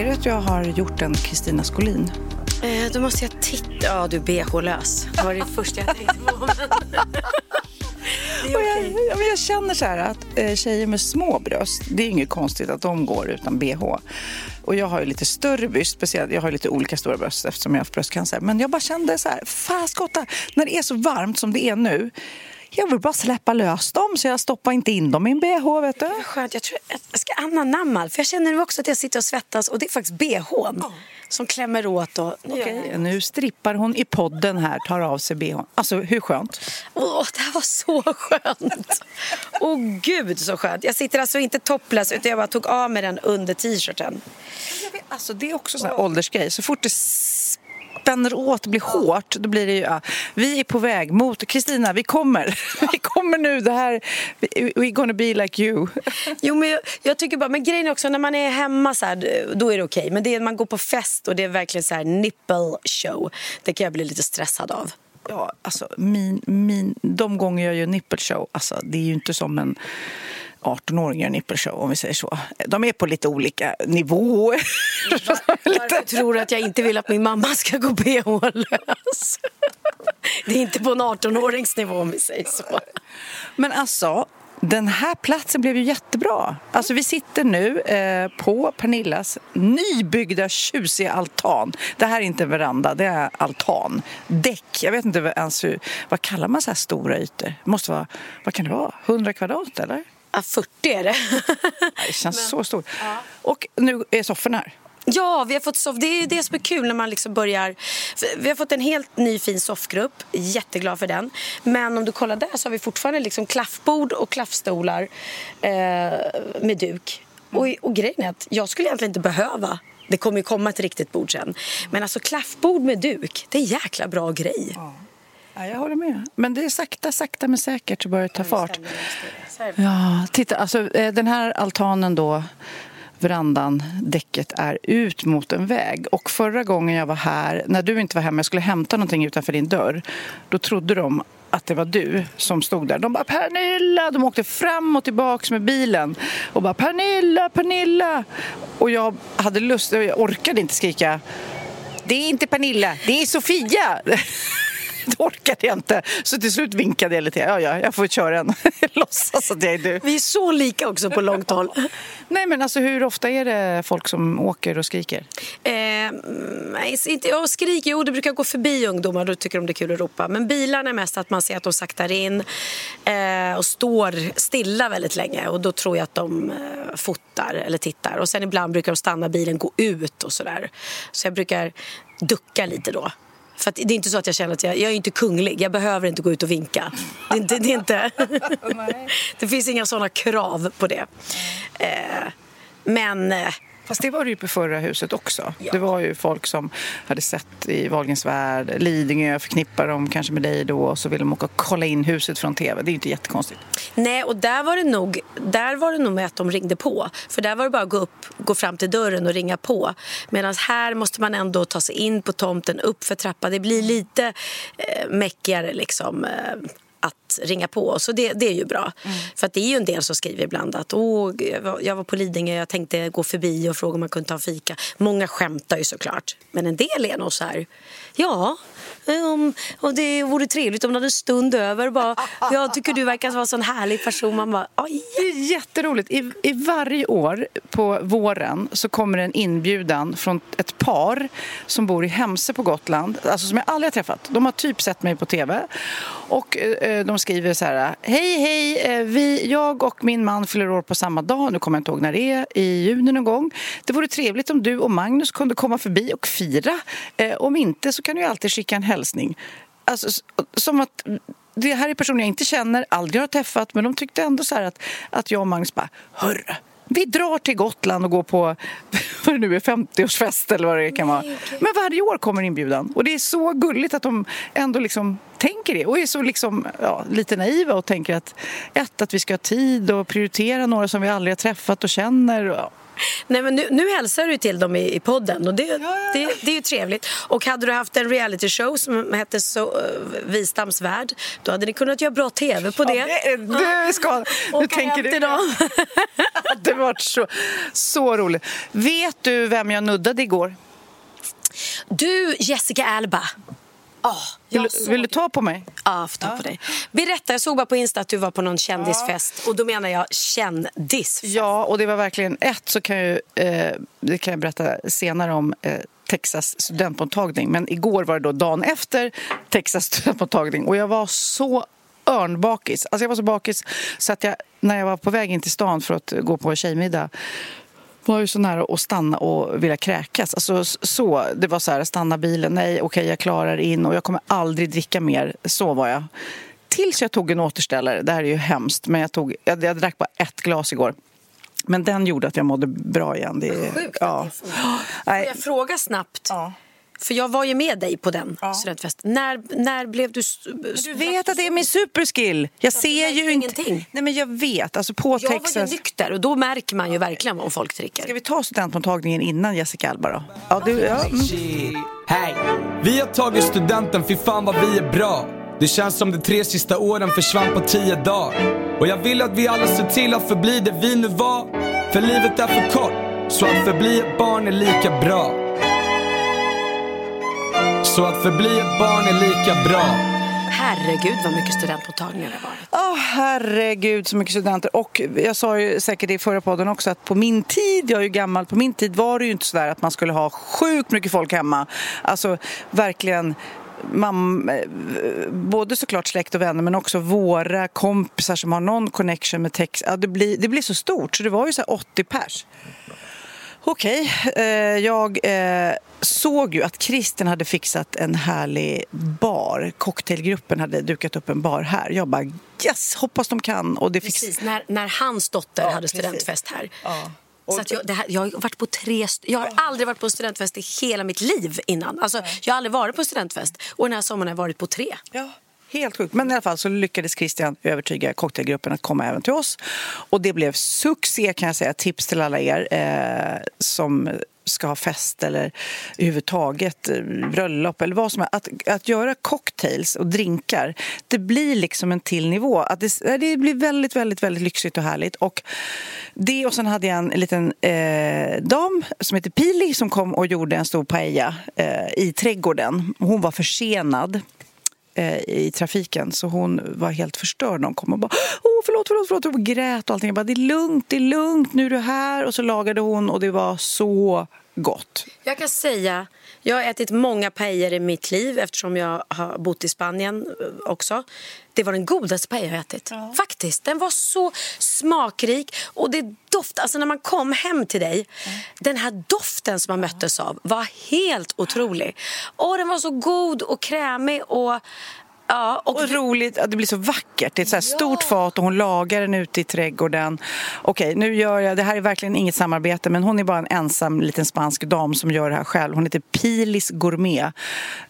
Ser du att jag har gjort en Kristina Skolin? Eh, då måste jag titta. Ja, du är bh-lös. Det var det första jag tänkte på. Och jag, jag känner så här att eh, tjejer med små bröst, det är inget konstigt att de går utan bh. Och jag har ju lite större bröst, speciellt, jag har lite olika stora bröst eftersom jag har haft bröstcancer. Men jag bara kände så här, faskotta, när det är så varmt som det är nu, jag vill bara släppa lös dem så jag stoppar inte in dem i en bh. Vet du? Skönt. Jag tror jag ska anamma För jag känner nu också att jag sitter och svettas och det är faktiskt bhn som klämmer åt. Och, Okej, nu strippar hon i podden här, tar av sig bhn. Alltså hur skönt? Åh, det här var så skönt! Åh gud så skönt. Jag sitter alltså inte topless utan jag bara tog av mig den under t-shirten. Alltså det är också en åldersgrej. Så fort det spänner åt blir hårt, då blir det ju... Ja. Vi är på väg mot... Kristina, vi kommer. Vi kommer nu. Det här... We're gonna be like you. Jo, men jag, jag tycker bara... Men grejen är också, när man är hemma så här, då är det okej. Men det är man går på fest och det är verkligen så här nipple show. Det kan jag bli lite stressad av. Ja, alltså min, min, de gånger jag gör nipple show, alltså det är ju inte som en 18-åring gör nippelshow om vi säger så. De är på lite olika nivåer. Varför tror du att jag inte vill att min mamma ska gå bh-lös? Det är inte på en 18-årings nivå om vi säger så. Men alltså, den här platsen blev ju jättebra. Alltså vi sitter nu eh, på Pernillas nybyggda tjusiga altan. Det här är inte en veranda, det är altan. Däck, jag vet inte ens hur, vad kallar man så här stora ytor? Måste vara, vad kan det vara, 100 kvadrat eller? Ja, 40 är det. Det känns Men, så stort. Ja. Och nu är sofforna här. Ja, vi har fått soff. det är det som är kul när man liksom börjar. Vi har fått en helt ny fin soffgrupp. Jätteglad för den. Men om du kollar där så har vi fortfarande liksom klaffbord och klaffstolar eh, med duk. Och, och grejen är att jag skulle egentligen inte behöva det kommer ju komma ett riktigt bord sen. Men alltså klaffbord med duk, det är en jäkla bra grej. Ja. Ja, jag håller med. Men det är sakta, sakta men säkert så börjar det ta fart. Ja, titta, alltså eh, den här altanen då verandan, däcket är ut mot en väg. Och förra gången jag var här, när du inte var hemma, jag skulle hämta någonting utanför din dörr, då trodde de att det var du som stod där. De bara Pernilla! De åkte fram och tillbaka med bilen och bara Pernilla, Pernilla! Och jag hade lust, jag orkade inte skrika Det är inte Pernilla, det är Sofia! det orkade jag inte. Så till slut vinkade jag lite. Ja, ja, jag får köra en. Låtsas att jag är du. Vi är så lika också på långt håll. Nej, men alltså hur ofta är det folk som åker och skriker? Eh, nej, inte, ja, skriker, jo det brukar gå förbi ungdomar, då tycker de det är kul att ropa. Men bilarna är mest att man ser att de saktar in eh, och står stilla väldigt länge och då tror jag att de eh, fotar eller tittar. Och sen ibland brukar de stanna bilen, gå ut och sådär. Så jag brukar ducka lite då. För det är inte så att jag känner att jag, jag är inte kunglig. Jag behöver inte gå ut och vinka. Det, det, det är inte... det finns inga såna krav på det. Eh, men... Fast det var det ju på förra huset också. Ja. Det var ju folk som hade sett i Wahlgrens värld, Lidingö förknippar dem kanske med dig då och så vill de åka och kolla in huset från tv. Det är ju inte jättekonstigt. Nej, och där var det nog, där var det nog med att de ringde på. För där var det bara att gå, upp, gå fram till dörren och ringa på. Medan här måste man ändå ta sig in på tomten, upp för trappan. Det blir lite eh, mäckigare liksom. Eh, att ringa på oss. Och det, det är ju bra. Mm. För att det är ju en del som skriver ibland att Åh, jag var på Lidingö, jag tänkte gå förbi och fråga om man kunde ta en fika. Många skämtar ju såklart. Men en del är nog så här, ja, Um, om, om det vore trevligt om du hade en stund över. Bara, jag tycker du verkar vara en sån härlig person. Man bara, Oj. Det är jätteroligt. I, I varje år på våren så kommer en inbjudan från ett par som bor i Hemse på Gotland, alltså som jag aldrig har träffat. De har typ sett mig på tv och eh, de skriver så här, hej hej, eh, vi, jag och min man fyller år på samma dag, nu kommer jag inte ihåg när det är, i juni någon gång. Det vore trevligt om du och Magnus kunde komma förbi och fira. Eh, om inte så kan du alltid skicka en hälsning. Alltså, som att det här är personer jag inte känner, aldrig har träffat men de tyckte ändå så att, att jag och Magnus bara Hörru, vi drar till Gotland och går på vad det nu är, 50-årsfest eller vad det kan vara. Men varje år kommer inbjudan och det är så gulligt att de ändå liksom tänker det och är så liksom, ja, lite naiva och tänker att ett, att vi ska ha tid och prioritera några som vi aldrig har träffat och känner. Och, Nej, men nu, nu hälsar du till dem i, i podden och det, ja, ja. Det, det, är ju trevligt. Och hade du haft en reality show som hette så, uh, Wistams värld då hade ni kunnat göra bra tv på det. Ja, det, det ska, nu tänker du. det var så, så roligt. Vet du vem jag nuddade igår? Du, Jessica Alba. Oh, vill, vill, du ta på mig? Ja, ta ja. på dig. Berätta, jag såg bara på Insta att du var på någon kändisfest. Och då menar jag kändisfest. Ja, och det var verkligen ett så kan jag, eh, det kan jag berätta senare om eh, Texas studentmottagning. Men igår var det då dagen efter Texas studentmottagning och jag var så örnbakis. Alltså jag var så bakis så att jag, när jag var på väg in till stan för att gå på tjejmiddag var ju så nära att stanna och vilja kräkas. Alltså, så, det var så här, stanna bilen, nej okej okay, jag klarar in och jag kommer aldrig dricka mer. Så var jag. Tills jag tog en återställare. Det här är ju hemskt, men jag, tog, jag, jag drack bara ett glas igår. Men den gjorde att jag mådde bra igen. Det är, Sjukt ja. att det får jag fråga snabbt? Ja. För jag var ju med dig på den ja. studentfesten. När, när blev du... Du vet att det är min superskill. Jag ser ju inte... Ingenting. Nej men jag vet. Alltså på jag Texas... var ju nykter och då märker man ju verkligen om folk dricker. Ska vi ta studentmottagningen innan Jessica Alba då? Ja, du, ja. Mm. Hej! Vi har tagit studenten, fy fan vad vi är bra. Det känns som de tre sista åren försvann på tio dagar. Och jag vill att vi alla ser till att förbli det vi nu var. För livet är för kort, så att förbli ett barn är lika bra. Så att förbli ett barn är lika bra. Herregud vad mycket studentmottagningar det har varit. Oh, herregud så mycket studenter. Och jag sa ju säkert i förra podden också att på min tid, jag är ju gammal, på min tid var det ju inte sådär att man skulle ha sjukt mycket folk hemma. Alltså verkligen mamma, både såklart släkt och vänner men också våra kompisar som har någon connection med text. Ja, det, blir, det blir så stort så det var ju så 80 pers. Okej, okay. eh, jag eh, såg ju att Christian hade fixat en härlig bar. Cocktailgruppen hade dukat upp en bar här. Jag bara yes, hoppas de kan. Och det precis, fix... när, när hans dotter ja, hade studentfest här. Ja. Så att jag, här, jag, har varit på tre, jag har aldrig varit på en studentfest i hela mitt liv innan. Alltså, jag har aldrig varit på en studentfest och den här sommaren har jag varit på tre. Ja. Helt sjukt. Men i alla fall så lyckades Christian övertyga cocktailgruppen att komma även till oss. Och det blev succé kan jag säga. Tips till alla er eh, som ska ha fest eller överhuvudtaget eh, bröllop eller vad som helst. Att, att göra cocktails och drinkar, det blir liksom en till nivå. Att det, eh, det blir väldigt, väldigt, väldigt lyxigt och härligt. Och det och sen hade jag en liten eh, dam som heter Pili som kom och gjorde en stor paella eh, i trädgården. Hon var försenad Eh, i trafiken. Så hon var helt förstörd när hon kom och bara Åh, förlåt, förlåt, förlåt. Och grät och allting. Jag bara, det är lugnt, det är lugnt, nu är du här. Och så lagade hon och det var så gott. Jag kan säga, jag har ätit många paejer i mitt liv eftersom jag har bott i Spanien eh, också. Det var den godaste paella jag ätit. Ja. Faktiskt. Den var så smakrik och det doft, alltså när man kom hem till dig, mm. den här doften som man möttes av var helt otrolig. Och den var så god och krämig och Ja, och, och roligt, det blir så vackert. Det är ett så ja. stort fat och hon lagar den ute i trädgården. Okej, nu gör jag, det här är verkligen inget samarbete men hon är bara en ensam liten spansk dam som gör det här själv. Hon heter Pilis Gourmet.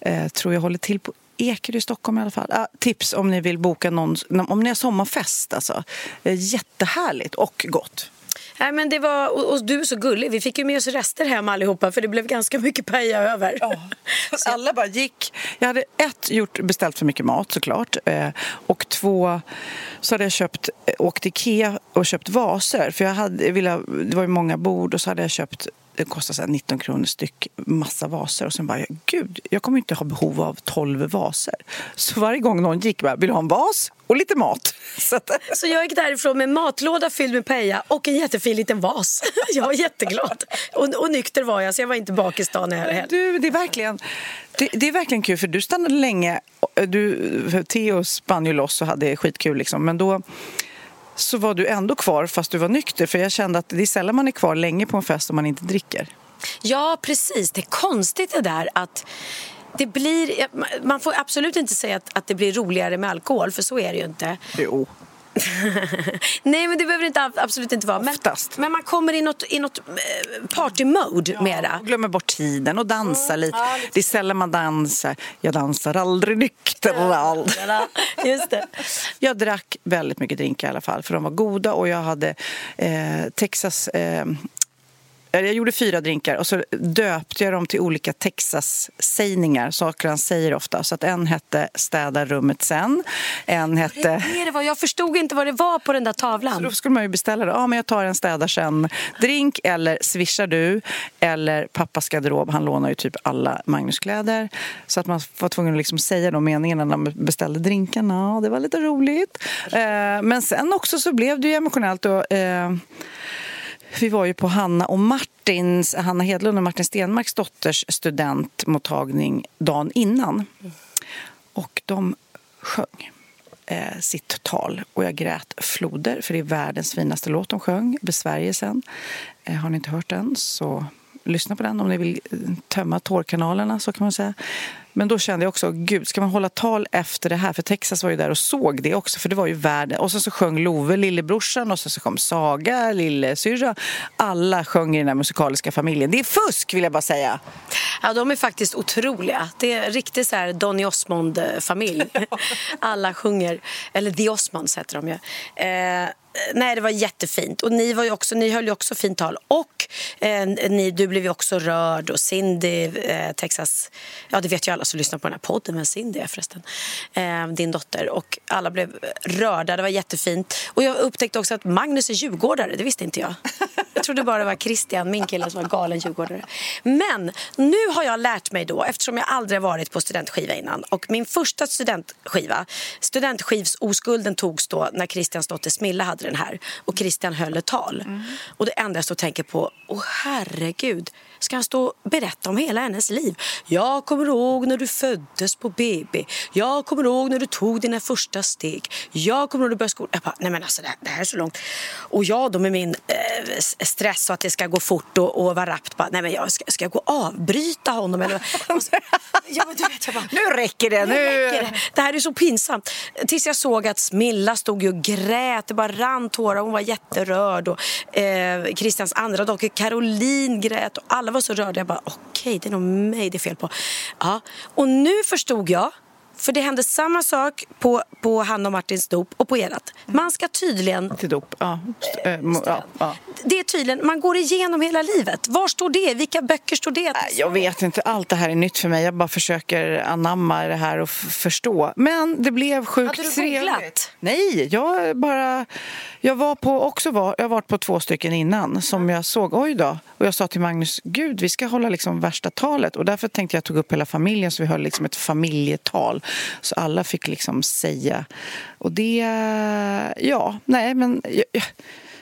Eh, tror jag håller till på Ekerö i Stockholm i alla fall. Ah, tips om ni vill boka någon, om ni har sommarfest alltså. Eh, jättehärligt och gott. Nej, men det var, och, och, du är så gullig. Vi fick ju med oss rester hem allihopa för det blev ganska mycket paella över. Ja. Alla bara gick. Jag hade ett, gjort, beställt för mycket mat såklart. Eh, och två, så hade jag köpt, eh, åkt till Ikea och köpt vaser. För jag hade, ville, det var ju många bord och så hade jag köpt det kostar så 19 kronor styck, massa vaser. Och sen bara, gud, jag kommer inte ha behov av 12 vaser. Så varje gång någon gick bara, vill du ha en vas och lite mat? Så, att... så jag gick därifrån med en matlåda fylld med paella och en jättefin liten vas. Jag var jätteglad. Och, och nykter var jag, så jag var inte bakis dagen heller. Du, det är verkligen... Det, det, är verkligen kul, för du stannade länge. Du, Theo spann ju loss och hade skitkul. Liksom. Men då så var du ändå kvar fast du var nykter. För jag kände att det är sällan man är kvar länge på en fest om man inte dricker. Ja, precis. Det är konstigt det där att det blir, man får absolut inte säga att, att det blir roligare med alkohol, för så är det ju inte. Jo. Nej, men det behöver inte, absolut inte vara. Men, men man kommer i något, i något eh, party-mode ja, mera. Och glömmer bort tiden och dansar mm, lite. Ja, lite. Det är sällan man dansar. Jag dansar aldrig nykter. Ja, just det. Jag drack väldigt mycket drinkar i alla fall, för de var goda och jag hade eh, Texas eh, jag gjorde fyra drinkar och så döpte jag dem till olika Texas-sägningar, saker han säger ofta. Så att en hette Städa rummet sen, en hette... Det det var. Jag förstod inte vad det var på den där tavlan. Så då skulle man ju beställa det. Ja, men jag tar en städar sen-drink eller swishar du eller pappas garderob. Han lånar ju typ alla Magnuskläder. Så att man var tvungen att liksom säga de meningarna när man beställde drinkarna. Det var lite roligt. Eh, men sen också så blev det ju emotionellt. Och, eh, vi var ju på Hanna och Martins, Hanna Hedlund och Martin Stenmarks dotters studentmottagning dagen innan. Och de sjöng eh, sitt tal och jag grät floder för det är världens finaste låt de sjöng, Besvärjelsen. Eh, har ni inte hört den så lyssna på den om ni vill tömma tårkanalerna så kan man säga. Men då kände jag också, gud, ska man hålla tal efter det här? För Texas var ju där och såg det också, för det var ju världen. Och så, så sjöng Love, lillebrorsan, och så, så kom Saga, lillasyrra. Alla sjöng i den här musikaliska familjen. Det är fusk, vill jag bara säga. Ja, de är faktiskt otroliga. Det är riktigt så här Donny Osmond-familj. Alla sjunger, eller The Osmonds heter de ju. Eh, nej, det var jättefint. Och ni, var ju också, ni höll ju också fint tal. Och eh, ni, du blev ju också rörd. Och Cindy, eh, Texas... Ja, det vet ju alla som lyssnar på den här podden men Cindy är förresten. Eh, din dotter. Och alla blev rörda. Det var jättefint. Och jag upptäckte också att Magnus är djurgårdare. Det visste inte jag. Jag trodde bara det var Christian, min kille, som var galen djurgårdare. Men nu har jag lärt mig då, eftersom jag aldrig varit på studentskiva innan. Och min första studentskiva, studentskivsoskulden togs då när Christians dotter Smilla hade den här. Och Christian höll ett tal. Mm. Och det enda jag och tänker på, åh herregud ska han stå och berätta om hela hennes liv. Jag kommer ihåg när du föddes på BB. Jag kommer ihåg när du tog dina första steg. Jag kommer ihåg när du började skolan. Jag bara, nej men alltså det här, det här, är så långt. Och jag då med min eh, stress och att det ska gå fort och, och vara rappt. Bara, nej men jag ska, ska jag gå och avbryta honom? Eller, så, ja, men du vet, jag bara, nu räcker det! Nu. nu räcker det. det här är så pinsamt. Tills jag såg att Smilla stod och grät. Det bara rann tårar. Hon var jätterörd. Och, eh, Christians andra dotter Caroline grät. Och alla alla var så rörda. Jag bara, okej, okay, det är nog mig det är fel på. Ja. Och nu förstod jag för det hände samma sak på, på Hanna och Martins dop och på erat. Man ska tydligen... Till dop, ja. Äh, ja, ja. Det är tydligen, man går igenom hela livet. Var står det? Vilka böcker står det? Jag vet inte, allt det här är nytt för mig. Jag bara försöker anamma det här och förstå. Men det blev sjukt trevligt. Hade du googlat? Nej, jag bara... Jag var på, också var, jag har varit på två stycken innan som jag såg, oj då. Och jag sa till Magnus, gud vi ska hålla liksom värsta talet. Och därför tänkte jag tog upp hela familjen så vi höll liksom ett familjetal. Så alla fick liksom säga. Och det, ja, nej men jag,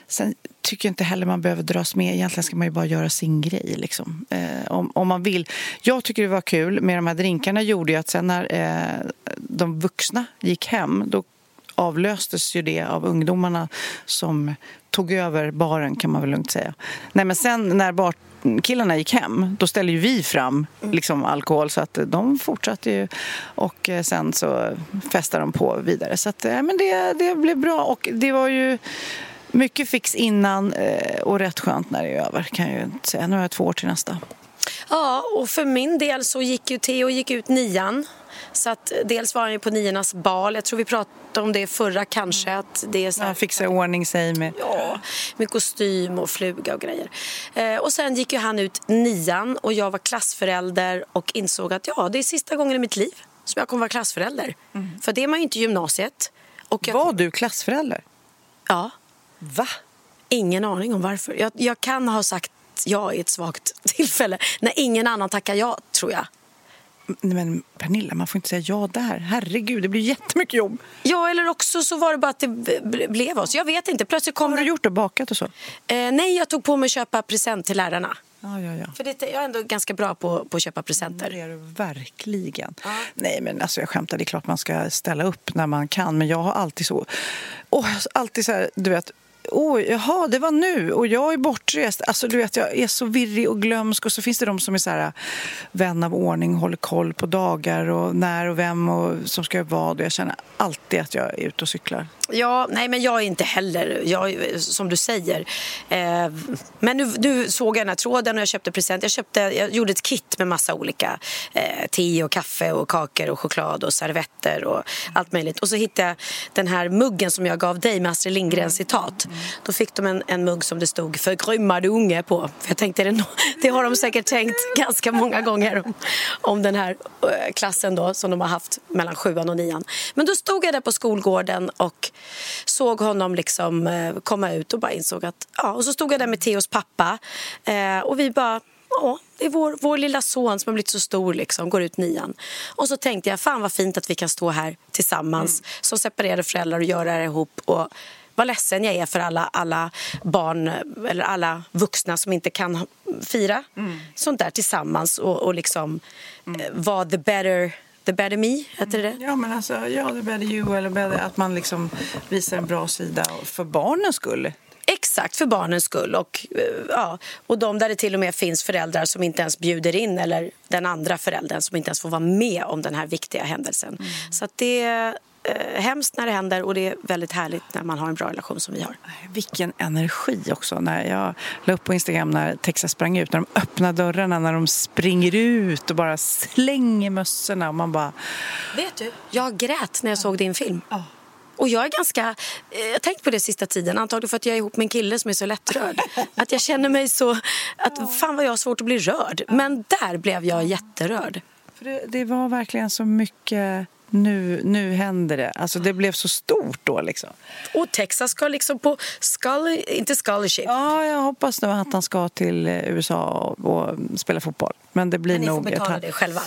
sen tycker jag inte heller man behöver dras med. Egentligen ska man ju bara göra sin grej liksom. Eh, om, om man vill. Jag tycker det var kul med de här drinkarna gjorde ju att sen när eh, de vuxna gick hem då avlöstes ju det av ungdomarna som tog över baren kan man väl lugnt säga. Nej men sen när bar killarna gick hem, då ställde ju vi fram liksom, alkohol så att de fortsatte ju och eh, sen så festade de på vidare. Så att, ja, men det, det blev bra och det var ju mycket fix innan eh, och rätt skönt när det är över kan jag ju inte säga. Nu har jag två år till nästa. Ja, och för min del så gick ju Theo gick ut nian Så att dels var han ju på niornas bal. Jag tror vi pratade om det förra kanske. Att det är så här, Ja, fixa i ordning sig med... Ja, med kostym och fluga och grejer. Eh, och sen gick ju han ut nian och jag var klassförälder och insåg att ja, det är sista gången i mitt liv som jag kommer vara klassförälder. För det är man ju inte i gymnasiet. Och jag, Var du klassförälder? Ja, Va? ingen aning om varför. Jag, jag kan ha sagt ja i ett svagt tillfälle när ingen annan tackar ja, tror jag. Nej, men Pernilla, man får inte säga ja där. Herregud, det blir jättemycket jobb. Ja, eller också så var det bara att det blev oss. Jag vet inte. Plötsligt kom Vad har du det... gjort och bakat och så? Eh, nej, jag tog på mig att köpa present till lärarna. Ja, ja, ja. För det, jag är ändå ganska bra på, på att köpa Det presenter. är du verkligen. Nej, men alltså jag skämtar. Det är klart man ska ställa upp när man kan. Men jag har alltid så... Åh, alltid så här, du vet... Oj, jaha, det var nu och jag är bortrest. Alltså, du vet, jag är så virrig och glömsk och så finns det de som är så här, vän av ordning håller koll på dagar och när och vem och som ska göra vad. Och jag känner alltid att jag är ute och cyklar. Ja, nej men jag är inte heller, jag, som du säger. Eh, men nu, nu såg jag den här tråden och jag köpte present. Jag, köpte, jag gjorde ett kit med massa olika eh, te och kaffe och kakor och choklad och servetter och allt möjligt. Och så hittade jag den här muggen som jag gav dig med Astrid Lindgrens citat. Då fick de en, en mugg som det stod förgrymmade unge på. För jag tänkte, det, no- det har de säkert tänkt ganska många gånger om, om den här eh, klassen då som de har haft mellan sjuan och nian. Men då stod jag där på skolgården och såg honom liksom eh, komma ut och bara insåg att ja, och så stod jag där med Theos pappa eh, och vi bara Ja, det är vår, vår lilla son som har blivit så stor, liksom, går ut nian. Och så tänkte jag, fan vad fint att vi kan stå här tillsammans som separerade föräldrar och göra det ihop. Och vad ledsen jag är för alla, alla barn eller alla vuxna som inte kan fira sånt där tillsammans och, och liksom eh, vara the better, the better me, heter det Ja, men alltså, ja, det better you eller better, att man liksom visar en bra sida för barnens skull. Exakt, för barnens skull. Och, eh, ja, och de där det till och med finns föräldrar som inte ens bjuder in eller den andra föräldern som inte ens får vara med om den här viktiga händelsen. Så att det eh, hemskt när det händer och det är väldigt härligt när man har en bra relation som vi har. Vilken energi också. När jag la upp på Instagram när Texas sprang ut, när de öppnar dörrarna, när de springer ut och bara slänger mössorna och man bara... Vet du? Jag grät när jag såg din film. Och jag är ganska, eh, jag har tänkt på det sista tiden, antagligen för att jag är ihop med en kille som är så lättrörd. Att jag känner mig så, att fan vad jag har svårt att bli rörd. Men där blev jag jätterörd. För det, det var verkligen så mycket... Nu, nu händer det. Alltså det blev så stort då liksom. Och Texas ska liksom på, scholar, inte scholarship, Ja, jag hoppas nu att han ska till eh, USA och, och spela fotboll. Men det blir men ni får nog... betala det själva.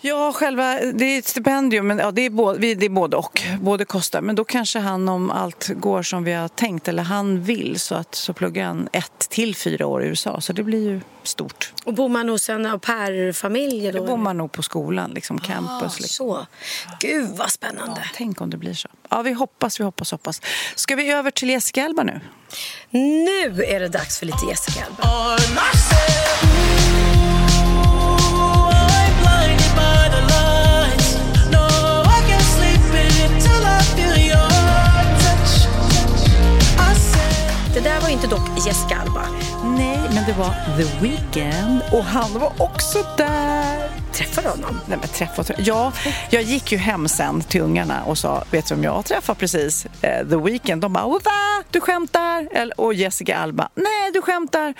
Ja, själva, det är ett stipendium, men ja, det, är både, vi- det är både och. Både kostar. Men då kanske han, om allt går som vi har tänkt, eller han vill, så, att, så pluggar han ett till fyra år i USA. Så det blir ju stort. Och bor man hos en au pair-familj? Då Då? bor man nog på skolan, liksom campus. Ah, Liksom. så. Gud vad spännande. Tänk om det blir så. Ja, vi hoppas, vi hoppas, hoppas. Ska vi över till Jessica Alba nu? Nu är det dags för lite Jessica Alba. Inte dock Jessica Alba. Nej, men det var The Weeknd och han var också där. Träffade honom? Nej, men träffa, och träffa. Ja, jag gick ju hem sen till ungarna och sa, vet du vem jag träffar precis? Eh, The Weeknd. De bara, "Åh, va? Du skämtar? Eller, och Jessica Alba, nej du skämtar.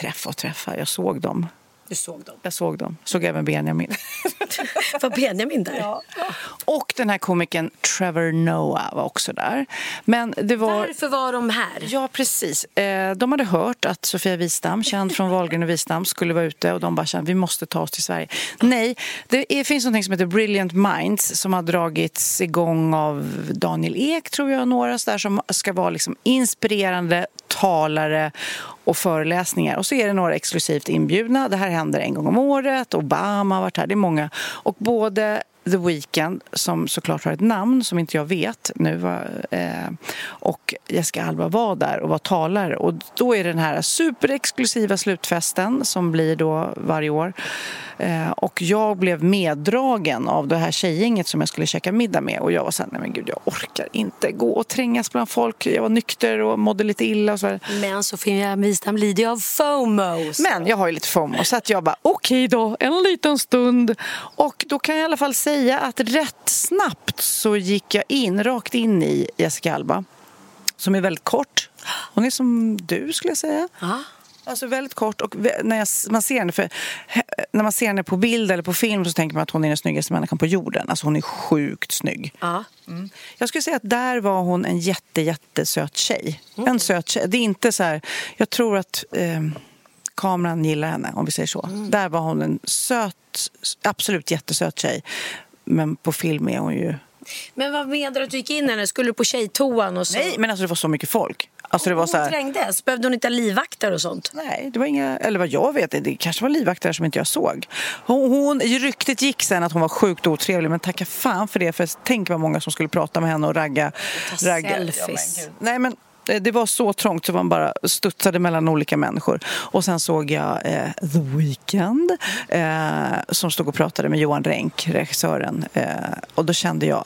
Träffa och träffa, jag såg dem. Du såg dem. Jag såg dem. Såg även Benjamin. Var Benjamin där? Och den här komikern Trevor Noah var också där. Men det var... Varför var de här? Ja, precis. Eh, De hade hört att Sofia Wistam, känd från Wahlgren och Wistam, skulle vara ute och de bara kände vi måste ta oss till Sverige. Nej, det är, finns något som heter Brilliant Minds som har dragits igång av Daniel Ek, tror jag, några så där, som ska vara liksom inspirerande talare och föreläsningar. Och så är det några exklusivt inbjudna. Det här händer en gång om året. Obama har varit här. Det är många. Och både The Weeknd, som såklart har ett namn som inte jag vet nu, eh, och Jessica Alba var där och var talare. Och då är det den här superexklusiva slutfesten som blir då varje år Eh, och jag blev meddragen av det här tjejgänget som jag skulle käka middag med. Och jag var såhär, nej men gud jag orkar inte gå och trängas bland folk. Jag var nykter och mådde lite illa och så Men Sofia Wistam lider ju av FOMO. Men jag har ju lite FOMO så att jag bara, okej okay då, en liten stund. Och då kan jag i alla fall säga att rätt snabbt så gick jag in, rakt in i Jessica Alba. Som är väldigt kort. Hon är som du skulle jag säga. Aha. Alltså väldigt kort och när jag, man ser henne för, när man ser henne på bild eller på film så tänker man att hon är den snyggaste människan på jorden. Alltså hon är sjukt snygg. Ja. Mm. Jag skulle säga att där var hon en jätte, jättesöt tjej. Mm. En söt tjej. Det är inte så här, jag tror att eh, kameran gillar henne om vi säger så. Mm. Där var hon en söt, absolut jättesöt tjej. Men på film är hon ju men vad menar du att du gick in henne? Skulle du på tjejtoan och så? Nej, men alltså det var så mycket folk. Alltså det var så här... Hon trängdes? Behövde hon inte livvakter och sånt? Nej, det var inga, eller vad jag vet, det kanske var livvakter som inte jag såg. Hon, hon, ryktet gick sen att hon var sjukt otrevlig, men tacka fan för det, för tänk vad många som skulle prata med henne och ragga. Ta ragga. selfies. Ja, men, Nej, men det var så trångt så man bara studsade mellan olika människor. Och sen såg jag eh, The Weeknd eh, som stod och pratade med Johan Renck, regissören. Eh, och då kände jag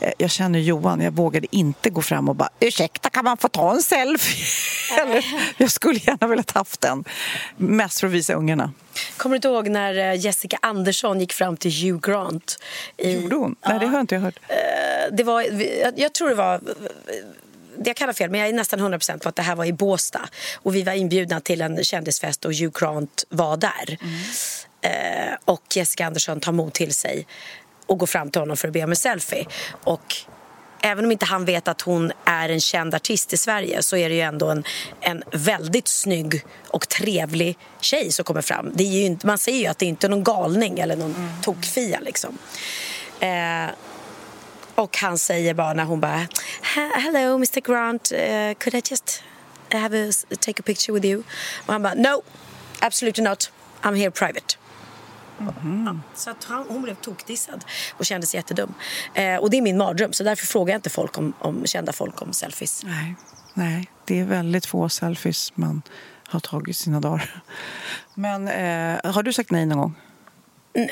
eh, jag känner Johan, jag vågade inte gå fram och bara ursäkta kan man få ta en selfie? Eller, jag skulle gärna velat haft den. Mest för att visa ungarna. Kommer du inte ihåg när eh, Jessica Andersson gick fram till Hugh Grant? I... Gjorde hon? Nej, det har inte jag hört. Det var, jag tror det var jag kan ha fel, men jag är nästan 100% på att det här var i Båstad. Och vi var inbjudna till en kändisfest och Hugh Grant var där. Mm. Eh, och Jessica Andersson tar mod till sig och går fram till honom för att be om en selfie. Och även om inte han vet att hon är en känd artist i Sverige så är det ju ändå en, en väldigt snygg och trevlig tjej som kommer fram. Det är ju inte, man ser ju att det inte är någon galning eller någon mm. tokfia liksom. Eh, och han säger bara när hon bara Hello Mr Grant, uh, could I just have a, take a picture with you? Och han bara No, absolutely not. I'm here private. Mm. Ja, så att han, hon blev tokdissad och kändes jättedum. Eh, och det är min mardröm, så därför frågar jag inte folk om, om kända folk om selfies. Nej, nej, det är väldigt få selfies man har tagit sina dagar. Men eh, har du sagt nej någon gång?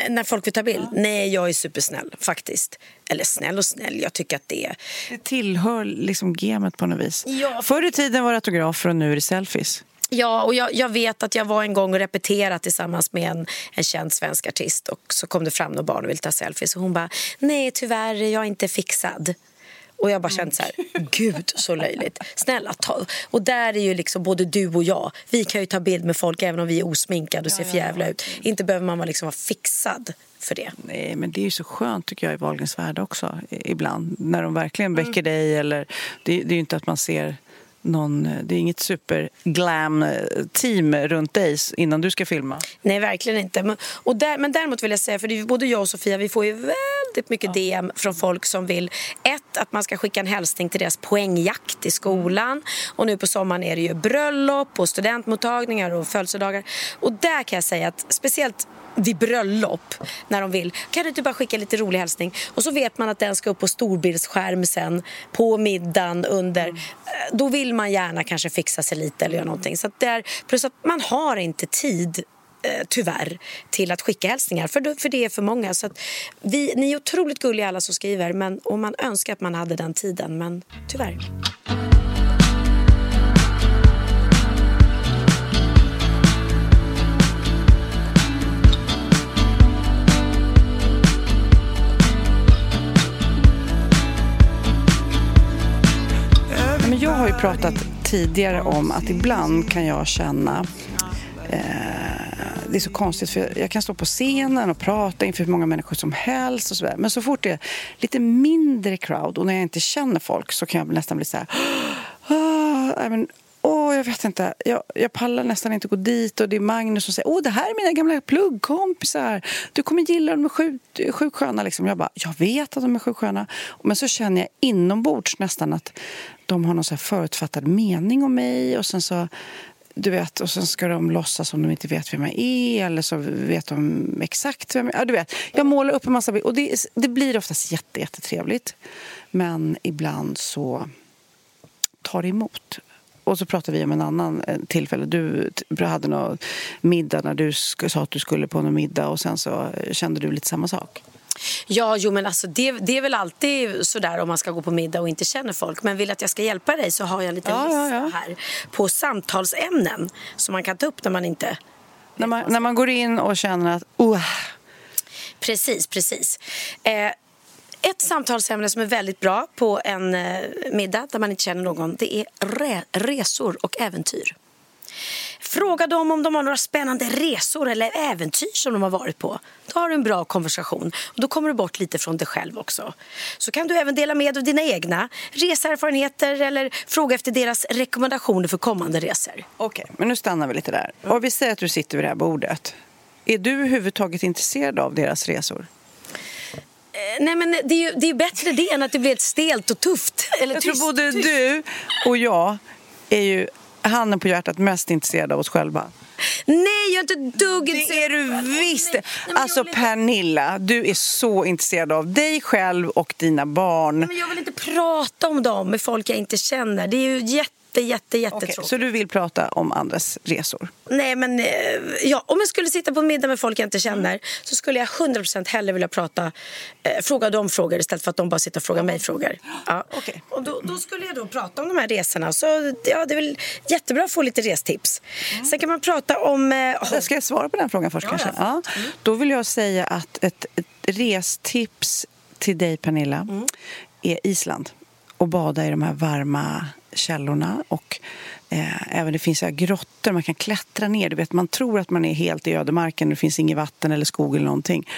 När folk vill ta bild? Ja. Nej, jag är supersnäll faktiskt. Eller snäll och snäll, jag tycker att det... Det tillhör liksom gamet på något vis. Ja. Förr i tiden var det autografer och nu är det selfies. Ja, och jag, jag, vet att jag var en gång och repeterade tillsammans med en, en känd svensk artist och så kom det fram några barn och ville ta selfies och hon bara, nej tyvärr, jag är inte fixad. Och jag bara kände så här, gud så löjligt. Snälla ta. Och där är ju liksom både du och jag, vi kan ju ta bild med folk även om vi är osminkade och ser förjävliga ut. Inte behöver man liksom vara fixad för det. Nej, men det är ju så skönt tycker jag i Wahlgrens värld också ibland. När de verkligen väcker mm. dig eller det, det är ju inte att man ser någon, det är inget super-glam-team runt dig innan du ska filma? Nej, verkligen inte. Men, och där, men däremot vill jag säga, för det är både jag och Sofia, vi får ju väldigt mycket DM från folk som vill ett, att man ska skicka en hälsning till deras poängjakt i skolan. Och nu på sommaren är det ju bröllop och studentmottagningar och födelsedagar. Och där kan jag säga att speciellt vid bröllop när de vill. Kan du inte bara skicka lite rolig hälsning? Och så vet man att den ska upp på storbildsskärm sen på middagen under. Mm. Då vill man gärna kanske fixa sig lite eller göra någonting. Så där, plus att man har inte tid eh, tyvärr till att skicka hälsningar för, för det är för många. Så vi, ni är otroligt gulliga alla som skriver men, och man önskar att man hade den tiden men tyvärr. Har ju pratat tidigare om att ibland kan jag känna eh, det är så konstigt för jag kan stå på scenen och prata inför hur många människor som helst och så Men så fort det är lite mindre crowd och när jag inte känner folk så kan jag nästan bli så här ah, men, Åh, jag vet inte. Jag, jag pallar nästan inte gå dit. Och det är Magnus som säger åh, det här är mina gamla pluggkompisar. Du kommer gilla dem, de är sjukt sköna. Liksom. Jag bara, jag vet att de är sjukt sköna. Men så känner jag inombords nästan att de har någon så förutfattad mening om mig. Och sen så du vet, och sen ska de låtsas som de inte vet vem jag är eller så vet de exakt vem jag är. Ja, du vet, jag målar upp en massa bilder och det, det blir oftast jätte, jättetrevligt. Men ibland så tar det emot och så pratade vi om en annan eh, tillfälle. Du hade någon middag när du sa att du skulle på någon middag och sen så kände du lite samma sak. Ja, jo, men alltså, det, det är väl alltid sådär om man ska gå på middag och inte känner folk. Men vill att jag ska hjälpa dig så har jag en liten Ja, lista ja, ja. här på samtalsämnen som man kan ta upp när man inte... När man, när man går in och känner att oh, Precis, precis. Eh, ett samtalsämne som är väldigt bra på en eh, middag där man inte känner någon det är re- resor och äventyr. Fråga dem om de har några spännande resor eller äventyr som de har varit på. Då har du en bra konversation och då kommer du bort lite från dig själv också. Så kan du även dela med dig av dina egna reseerfarenheter eller fråga efter deras rekommendationer för kommande resor. Okej, men nu stannar vi lite där. Och vi säger att du sitter vid det här bordet. Är du överhuvudtaget intresserad av deras resor? Eh, Nej men det är ju det är bättre det än att det blir ett stelt och tufft. Eller Jag tyst, tror både tyst. du och jag är ju handen på hjärtat mest intresserade av oss själva. Nej, jag är inte dugg Det är du visst! Nej, nej, Alltså Pernilla, du är så intresserad av dig själv och dina barn. Men jag vill inte prata om dem med folk jag inte känner. Det är ju jätte, jätte, Okej, jättetråkigt. så du vill prata om andras resor? Nej, men eh, ja, om jag skulle sitta på middag med folk jag inte känner så skulle jag 100% hellre vilja prata, eh, fråga dem frågor istället för att de bara sitter och frågar mig frågor. Ja. Okej. Och då, då skulle jag då prata om de här resorna. Så ja, det är väl jättebra att få lite restips. Sen kan man prata om... Eh, Ska jag svara på den frågan först Ja, kanske? ja. Ja. Då vill jag säga att ett, ett restips till dig Pernilla Mm. är Island. Och bada i de här varma källorna och eh, även det finns så grottor man kan klättra ner. Du vet, man tror att man är helt i ödemarken, det finns inget vatten eller skog eller någonting.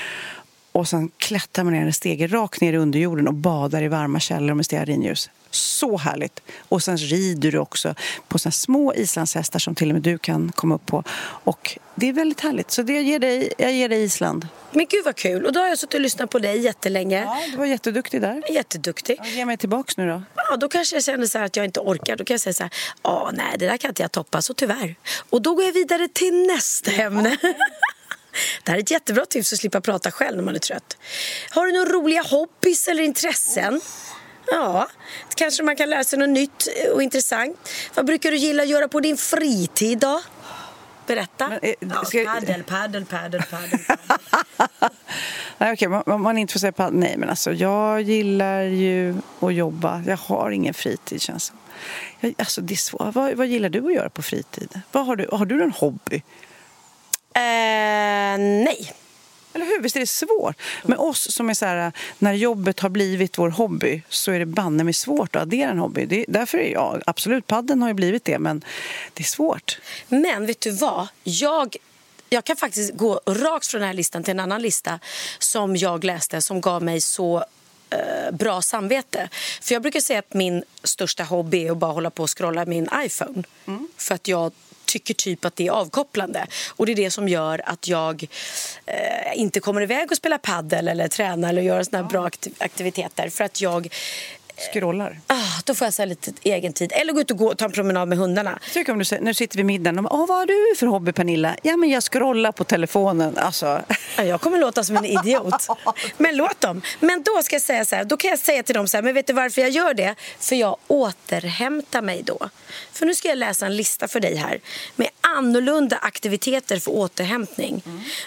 Och sen klättrar man ner en stege rakt ner i underjorden och badar i varma källor med stearinljus. Så härligt! Och sen rider du också på såna små islandshästar som till och med du kan komma upp på. Och det är väldigt härligt. Så det ger dig, jag ger dig Island. Men gud vad kul. Och då har jag suttit och lyssnat på dig jättelänge. Ja, du var jätteduktig där. Jätteduktig. Ja, Ge mig tillbaks nu då. Ja, då kanske jag känner så här att jag inte orkar. Då kan jag säga så här, ja, nej, det där kan inte jag toppa, så tyvärr. Och då går jag vidare till nästa ämne. Det här är ett jättebra tips att slippa prata själv när man är trött. Har du några roliga hobbys eller intressen? Ja, kanske man kan lära sig något nytt och intressant. Vad brukar du gilla att göra på din fritid då? Berätta. Men, eh, ja, ska- paddel, paddel, paddel, paddel. Nej, okej, man, man är säga på, Nej, men alltså jag gillar ju att jobba. Jag har ingen fritid känns som. Jag, alltså det är svårt. Vad, vad gillar du att göra på fritid? Vad har, du, har du någon hobby? eh, nej. Eller hur? Visst är det svårt? Med oss som är så här, när jobbet har blivit vår hobby så är det banne mig svårt att addera en hobby. Det, därför är jag, absolut, padden har ju blivit det, men det är svårt. Men vet du vad? Jag, jag kan faktiskt gå rakt från den här listan till en annan lista som jag läste som gav mig så eh, bra samvete. För jag brukar säga att min största hobby är att bara hålla på och scrolla min iPhone. För att jag tycker typ att det är avkopplande. Och det är det som gör att jag eh, inte kommer iväg och spelar paddel eller träna eller göra såna här bra aktiviteter. För att jag Scrollar. Ah, då får jag så lite egen tid. Eller gå ut och gå, ta en promenad med hundarna. Jag tycker om du säger, när du sitter vid middagen, bara, Åh, vad har du för hobby Pernilla? Ja, men jag scrollar på telefonen. Alltså, Ja, Jag kommer låta som en idiot. Men låt dem. Men då ska jag säga så här, då kan jag säga till dem så här, men vet du varför jag gör det? För jag återhämtar mig då. För nu ska jag läsa en lista för dig här med annorlunda aktiviteter för återhämtning.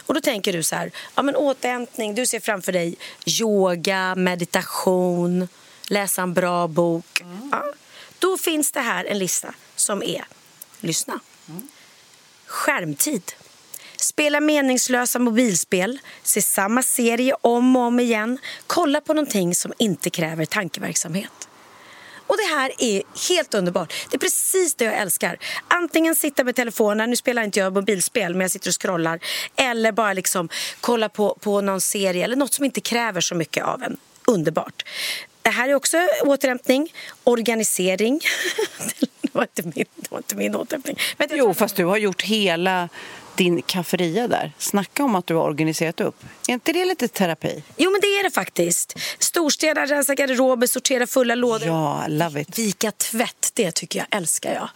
Och då tänker du så här, ja men återhämtning, du ser framför dig yoga, meditation, läsa en bra bok. Ja. Då finns det här en lista som är, lyssna, skärmtid. Spela meningslösa mobilspel, se samma serie om och om igen, kolla på någonting som inte kräver tankeverksamhet. Och det här är helt underbart. Det är precis det jag älskar. Antingen sitta med telefonen, nu spelar inte jag mobilspel men jag sitter och scrollar. Eller bara liksom kolla på, på någon serie eller något som inte kräver så mycket av en. Underbart. Det här är också återhämtning, organisering. det, var inte min, det var inte min återhämtning. Men jo, fast du har gjort hela din kafferia där. Snacka om att du har organiserat upp. Är inte det lite terapi? Jo, men det är det faktiskt. Storstäda, rensa garderober, sortera fulla lådor. Ja, love it. Vika tvätt, det tycker jag älskar jag.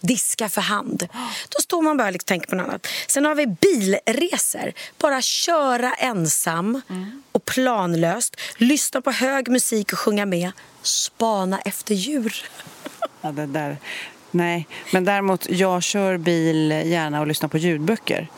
Diska för hand. Då står man bara och liksom tänker på något annat. Sen har vi bilresor. Bara köra ensam och planlöst. Lyssna på hög musik och sjunga med. Spana efter djur. Ja, det där. Nej, men däremot jag kör bil gärna och lyssnar på ljudböcker.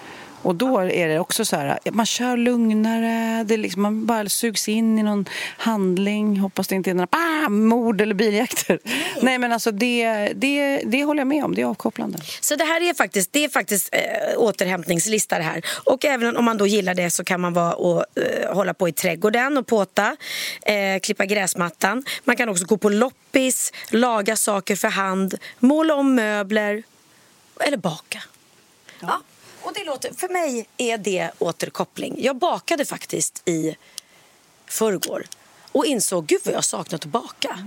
Och då är det också så här, man kör lugnare, det liksom, man bara sugs in i någon handling. Hoppas det inte är några ah, mord eller biljakter. Nej, Nej men alltså det, det, det håller jag med om, det är avkopplande. Så det här är faktiskt, det är faktiskt äh, återhämtningslista det här. Och även om man då gillar det så kan man vara och äh, hålla på i trädgården och påta, äh, klippa gräsmattan. Man kan också gå på loppis, laga saker för hand, måla om möbler eller baka. Ja. Och det låter, för mig är det återkoppling. Jag bakade faktiskt i förrgår och insåg gud vad jag saknat att baka.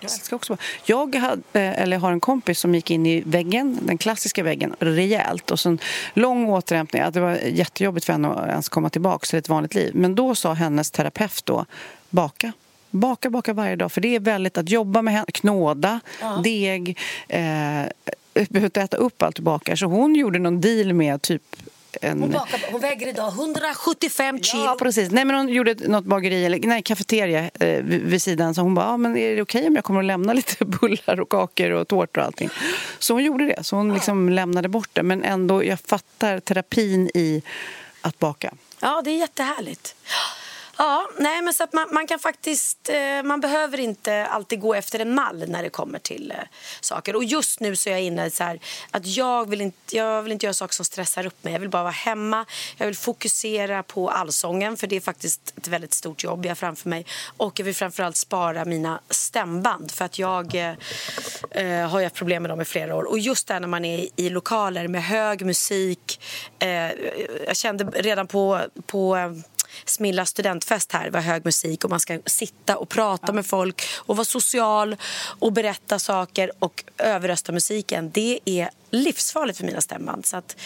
Jag älskar också Jag hade, eller har en kompis som gick in i väggen, den klassiska väggen, rejält. Och så en lång återhämtning. Det var jättejobbigt för henne att ens komma tillbaka till ett vanligt liv. Men då sa hennes terapeut då, baka. Baka, baka varje dag. För det är väldigt att jobba med knåda, ja. deg, eh, behövt äta upp allt du bakar. Så hon gjorde någon deal med typ en... Hon, bakar, hon väger idag 175 kilo. Ja, precis. Nej, men hon gjorde något bageri, eller nej, kafeteria eh, vid sidan. Så hon bara, ah, men är det okej okay om jag kommer att lämna lite bullar och kakor och tårtor och allting? Så hon gjorde det. Så hon liksom ja. lämnade bort det. Men ändå, jag fattar terapin i att baka. Ja, det är jättehärligt. Ja, nej men så att man, man, kan faktiskt, eh, man behöver inte alltid gå efter en mall när det kommer till eh, saker. Och just nu så är jag inne så här, att jag vill, inte, jag vill inte göra saker som stressar upp mig. Jag vill bara vara hemma, jag vill fokusera på allsången för det är faktiskt ett väldigt stort jobb jag har framför mig. Och jag vill framförallt spara mina stämband för att jag eh, eh har ju haft problem med dem i flera år. Och just där när man är i lokaler med hög musik, eh, jag kände redan på, på Smilla studentfest här var hög musik och man ska sitta och prata ja. med folk och vara social och berätta saker och överrösta musiken. Det är livsfarligt för mina stämband. Så att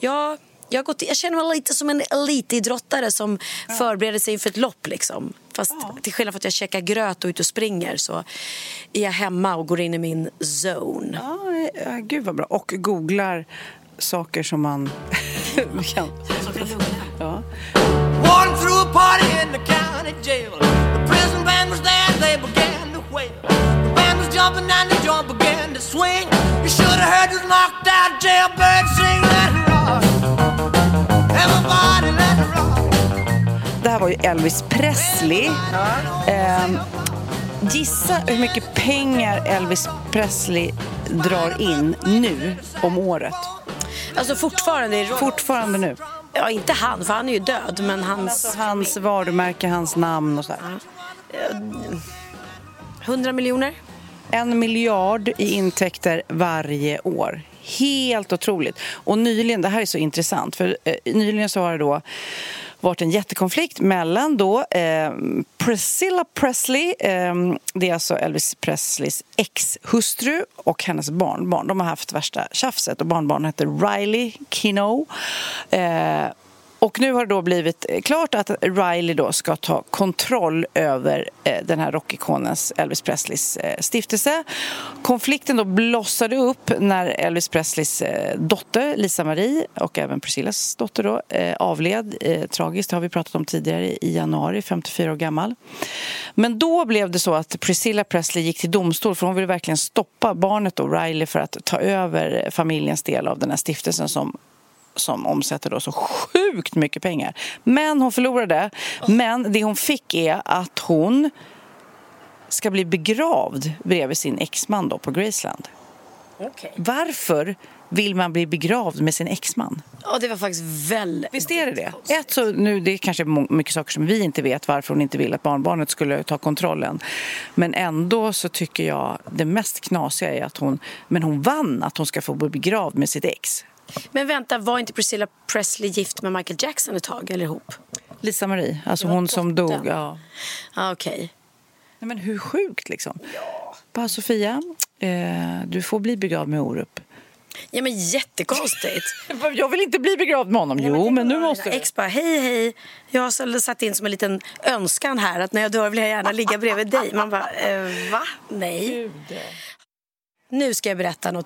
jag, jag, gått, jag känner mig lite som en elitidrottare som ja. förbereder sig inför ett lopp. Liksom. Fast ja. till skillnad från att jag käkar gröt och ut och springer så är jag hemma och går in i min zone. Ja, gud vad bra. Och googlar saker som man kan... Ja. Walking through a party in the county jail. The prison band was there, they began to wail. The band was jumping and the joint began to swing. You should have heard this knocked out jailbird sing let it rock. Everybody let it rock. Det här var ju Elvis Presley. Um, Gissa hur mycket pengar Elvis Presley drar in nu om året. Alltså fortfarande? Fortfarande nu. Ja, inte han, för han är ju död, men hans... Alltså, hans varumärke, hans namn och så här. Hundra miljoner? En miljard i intäkter varje år. Helt otroligt. Och nyligen, det här är så intressant, för eh, nyligen så har det då varit en jättekonflikt mellan då eh, Priscilla Presley, eh, det är alltså Elvis Presleys ex-hustru och hennes barnbarn. De har haft värsta tjafset och barnbarnet heter Riley Kino. Eh, och nu har det då blivit eh, klart att Riley då ska ta kontroll över eh, den här rockikonens Elvis Presleys eh, stiftelse. Konflikten då blossade upp när Elvis Presleys dotter Lisa Marie och även Priscillas dotter då avled tragiskt, det har vi pratat om tidigare i januari, 54 år gammal. Men då blev det så att Priscilla Presley gick till domstol för hon ville verkligen stoppa barnet då, Riley för att ta över familjens del av den här stiftelsen som som omsätter då så sjukt mycket pengar. Men hon förlorade. Men det hon fick är att hon ska bli begravd bredvid sin exman då på Graceland. Okay. Varför vill man bli begravd med sin exman? Ja, det var faktiskt väldigt Visst är det det? Ett, så nu, det är kanske mycket saker som vi inte vet varför hon inte vill att barnbarnet skulle ta kontrollen. Men ändå så tycker jag det mest knasiga är att hon, men hon vann att hon ska få bli begravd med sitt ex. Men vänta, var inte Priscilla Presley gift med Michael Jackson ett tag eller ihop? Lisa Marie, alltså hon som dog. Ja. Ah. Okay. Nej, men hur sjukt liksom. Ja. Bara Sofia, eh, du får bli begravd med Orup. Ja men jättekonstigt. jag vill inte bli begravd med honom. Jo, men, men nu måste du. Ex bara, hej hej. Jag har satt in som en liten önskan här att när jag dör vill jag gärna ligga bredvid dig. Man bara, eh, va? Nej. Nu ska jag berätta något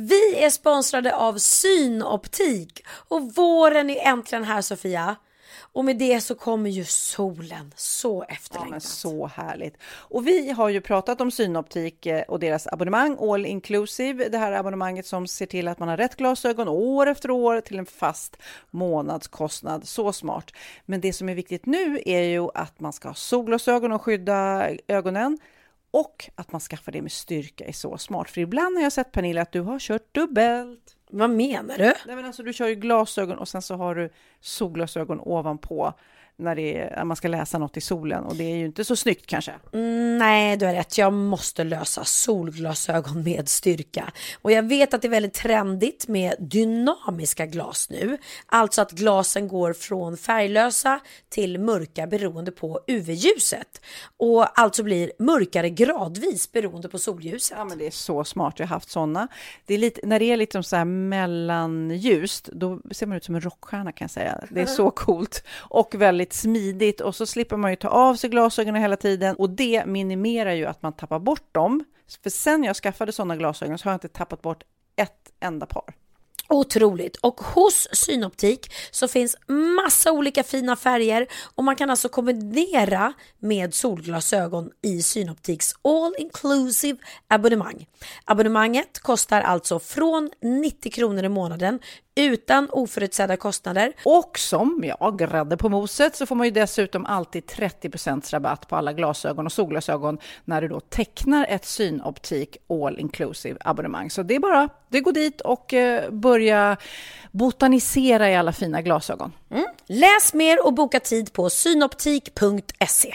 Vi är sponsrade av Synoptik och våren är äntligen här Sofia. Och med det så kommer ju solen. Så Ja, efterlängtat. men så härligt. Och vi har ju pratat om Synoptik eh, och deras abonnemang All Inclusive. Det här abonnemanget som ser till att man har rätt glasögon år efter år till en fast månadskostnad. Så smart. Men det som är viktigt nu är ju att man ska ha solglasögon och skydda ögonen. Och att man skaffar det med styrka är så smart. För ibland har jag sett Pernilla att du har kört dubbelt. Vad menar du? Nej, men alltså, du kör ju glasögon och sen så har du solglasögon ovanpå när, är, man ska läsa något i solen och det är ju inte så snyggt kanske. Mm, nej, du har rätt. Jag måste lösa solglasögon med styrka. Och jag vet att det är väldigt trendigt med dynamiska glas nu. Alltså att glasen går från färglösa till mörka beroende på UV-ljuset. Och alltså blir mörkare gradvis beroende på solljuset. Ja, men det är så smart. Jag har haft sådana. Det är lite, när det är lite så här mellanljust, då ser man ut som en rockstjärna kan jag säga. Det är så coolt och väldigt smidigt och så slipper man ju ta av sig glasögonen hela tiden och det minimerar ju att man tappar bort dem. För sen jag skaffade sådana glasögon så har jag inte tappat bort ett enda par. Otroligt! Och hos Synoptik så finns massa olika fina färger och man kan alltså kombinera med solglasögon i Synoptiks all inclusive abonnemang. Abonnemanget kostar alltså från 90 kronor i månaden utan oförutsedda kostnader. Och som ja, grädde på moset så får man ju dessutom alltid 30% rabatt på alla glasögon och solglasögon när du då tecknar ett Synoptik All Inclusive abonnemang. Så det är bara, det går dit och eh, börja botanisera i alla fina glasögon. Läs mer och boka tid på synoptik.se.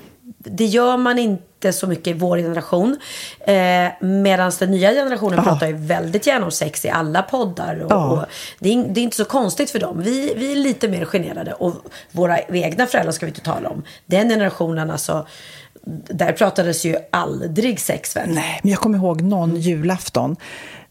det gör man inte så mycket i vår generation. Eh, Medan den nya generationen Ja. pratar ju väldigt gärna om sex i alla poddar. Och, Ja. och det, är, det är inte så konstigt för dem. Vi, vi är lite mer generade. Och våra egna föräldrar ska vi inte tala om. Den generationen alltså. Där pratades ju aldrig sex väl? Nej, men jag kommer ihåg någon julafton.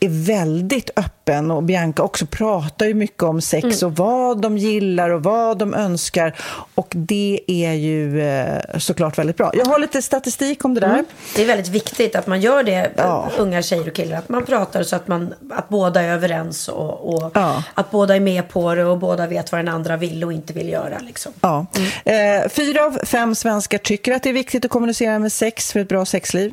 är väldigt öppen och Bianca också pratar ju mycket om sex och vad de gillar och vad de önskar och det är ju eh, såklart väldigt bra. Jag har lite statistik om det där. Det är väldigt viktigt att man gör det, Ja. unga tjejer och killar. Att man pratar så att, man, att båda är överens och, och Ja. att båda är med på det och båda vet vad den andra vill och inte vill göra. Liksom. Ja. Eh, fyra av fem svenskar tycker att det är viktigt att kommunicera med sex för ett bra sexliv.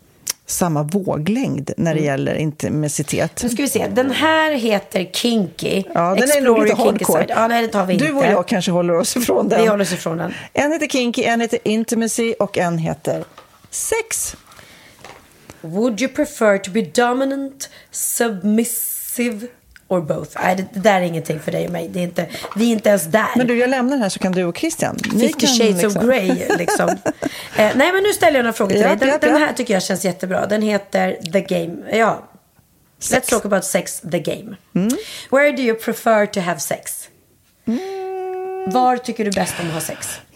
samma våglängd när det Mm. gäller intimitet. Nu ska vi se. Den här heter Kinky. Ja, den är nog Explore lite hardcore. Ja, nej, det tar vi inte. Du och jag kanske håller oss ifrån den. Vi håller oss ifrån den. En heter Kinky, en heter Intimacy och en heter Sex. Would you prefer to be dominant, submissive or both? Nej, det, det där är ingenting för dig och mig. Det är inte, vi är inte ens där. Men du, jag lämnar här så kan du och Christian. ni Fifty shades liksom- of Grey liksom. eh, nej men nu ställer jag några frågor till Ja, dig. Den, ja, den här tycker jag känns jättebra. Den heter The Game. Ja. Let's talk about sex, the game. Mm. Where do you prefer to have sex? Var tycker du bäst om att ha sex?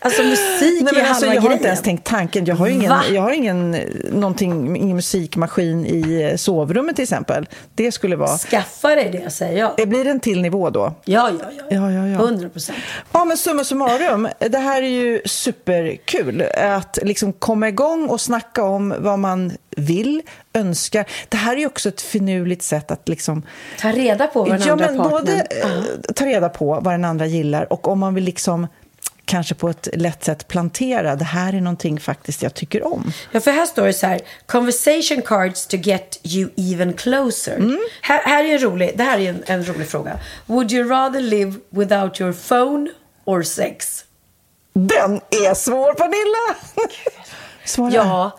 alltså musik Nej, är alltså, halva jag har grejen. inte ens tänkt tanken. Jag har ingen, Va? jag har ingen, eh, någonting, ingen musikmaskin i eh, sovrummet till exempel. Det skulle vara... Skaffa dig det säger jag. Det blir en till nivå då. Ja, ja, ja. Ja, ja, ja. 100 procent. Ja, men summa summarum, det här är ju superkul. Att liksom komma igång och snacka om vad man vill, önskar. Det här är ju också ett finurligt sätt att liksom... Ta reda på vad den ja, andra men partnern... både eh, ta reda på vad den andra gillar och om man vill liksom kanske på ett lätt sätt plantera, det här är någonting faktiskt jag tycker om. Ja, för här står det så här. Conversation cards to get you even closer. Mm. Här, här är en rolig, det här är en, en rolig fråga. Would you rather live without your phone or sex? Den är svår, Pernilla! Svara. Ja,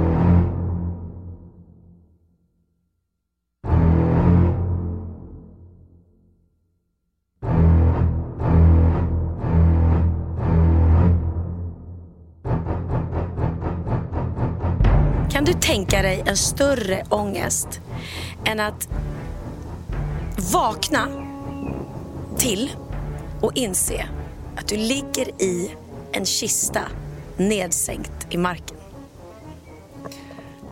Kan du tänka dig en större ångest än att vakna till och inse att du ligger i en kista nedsänkt i marken?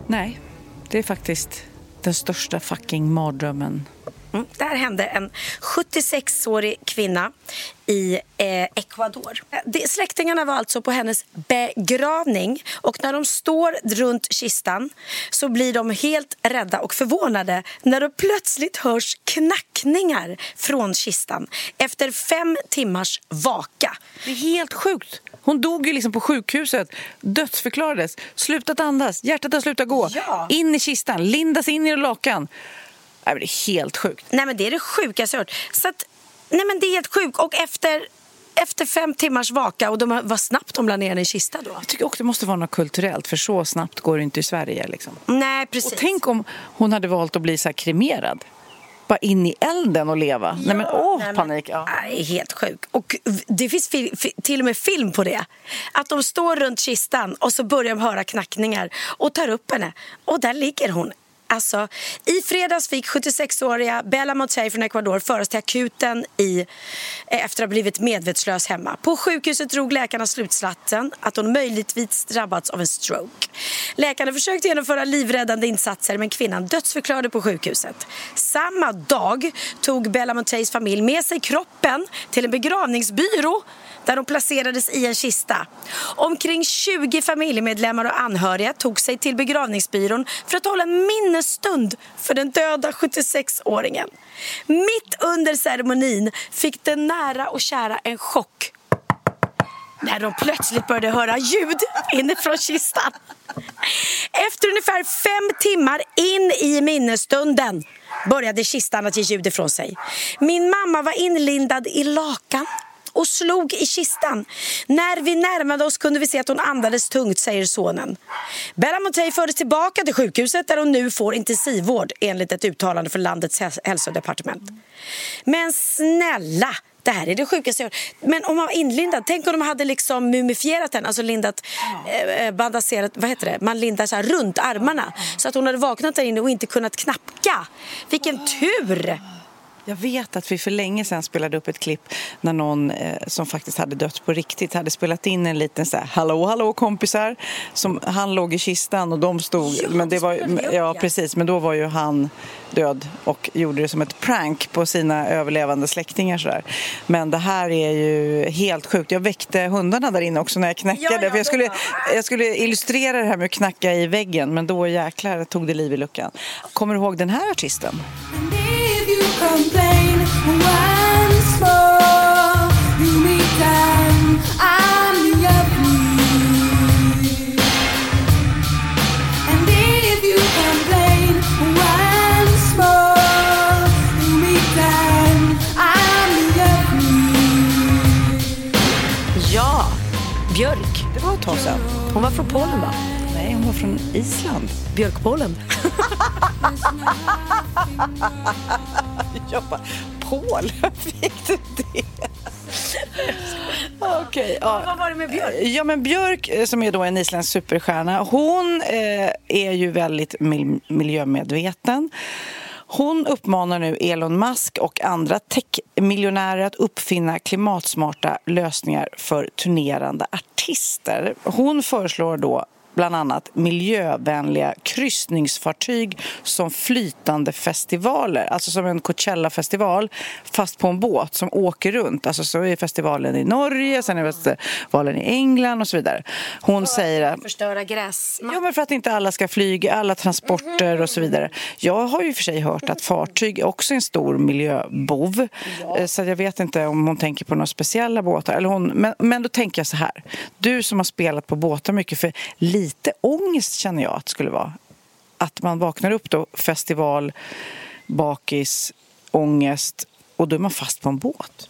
Nej, det är faktiskt den största fucking mardrömmen. Mm. Det här hände en 76-årig kvinna i eh, Ecuador. Det, släktingarna var alltså på hennes begravning och när de står runt kistan så blir de helt rädda och förvånade när det plötsligt hörs knackningar från kistan efter fem timmars vaka. Det är helt sjukt. Hon dog ju liksom på sjukhuset, dödsförklarades, slutat andas, hjärtat har slutat gå, Ja. in i kistan, lindas in i lakan. Nej, men det är helt sjukt. Nej men det är det sjukaste jag hört. Så att, nej men det är helt sjukt. Och efter, efter fem timmars vaka och de, vad snabbt de la ner i kista då. Jag tycker också det måste vara något kulturellt, för så snabbt går det inte i Sverige. Liksom. Nej precis. Och tänk om hon hade valt att bli så här kremerad. Bara in i elden och leva. nej men åh, Nej, men- panik. Ja. Nej, helt sjuk. Och det finns fi- fi- till och med film på det. Att de står runt kistan och så börjar de höra knackningar och tar upp henne. Och där ligger hon Alltså, I fredags fick 76-åriga Bella Montey från Ecuador föras till akuten i, eh, efter att ha blivit medvetslös hemma. På sjukhuset drog läkarna slutsatsen att hon möjligtvis drabbats av en stroke. Läkarna försökte genomföra livräddande insatser men kvinnan dödsförklarade på sjukhuset. Samma dag tog Bella Monteys familj med sig kroppen till en begravningsbyrå där de placerades i en kista. Omkring 20 familjemedlemmar och anhöriga tog sig till begravningsbyrån för att hålla en minnesstund för den döda 76-åringen. Mitt under ceremonin fick den nära och kära en chock när de plötsligt började höra ljud inifrån kistan. Efter ungefär fem timmar in i minnesstunden började kistan att ge ljud ifrån sig. Min mamma var inlindad i lakan och slog i kistan. När vi närmade oss kunde vi se att hon andades tungt, säger sonen. Bella Montey fördes tillbaka till sjukhuset där hon nu får intensivvård enligt ett uttalande från landets hälsodepartement. Men snälla, det här är det sjukaste jag Men om man var inlindad, tänk om de hade liksom mumifierat den, alltså lindat, eh, bandagerat, vad heter det, man lindar så här runt armarna. Så att hon hade vaknat där inne och inte kunnat knapka. Vilken tur! Jag vet att vi för länge sedan spelade upp ett klipp när någon eh, som faktiskt hade dött på riktigt hade spelat in en liten så här, hallå hallå kompisar som han låg i kistan och de stod Ja, men det var ja ja. precis men då var ju han död och gjorde det som ett prank på sina överlevande släktingar så där. Men det här är ju helt sjukt. Jag väckte hundarna där inne också när jag knackade Ja, ja, för jag skulle, jag skulle illustrera det här med att knacka i väggen men då jäklar tog det liv i luckan. Kommer du ihåg den här artisten? Ja, Björk. Det var ett tag sedan. Hon var från Polen va? Nej, hon var från Island. Björkpolen. Jag bara, Polen, fick du det? Okej, ja. Vad var det med Björk? Ja, men Björk, eh, som är då en isländsk superstjärna, hon eh, är ju väldigt mil- miljömedveten. Hon uppmanar nu Elon Musk och andra techmiljonärer att uppfinna klimatsmarta lösningar för turnerande artister. Hon föreslår då bland annat miljövänliga kryssningsfartyg som flytande festivaler, alltså som en Coachella-festival fast på en båt som åker runt. Alltså så är festivalen i Norge, sen är festivalen i England och så vidare. Hon säger att Förstöra gräs. Ja, men för att inte alla ska flyga, alla transporter och så vidare. Jag har ju för sig hört att fartyg är också en stor miljöbov. Eh, Så jag vet inte om hon tänker på några speciella båtar. Eller hon, men, men då tänker jag så här. Du som har spelat på båtar mycket, för lite ångest känner jag att det skulle vara. Att man vaknar upp då, festival, bakis, ångest och då är man fast på en båt.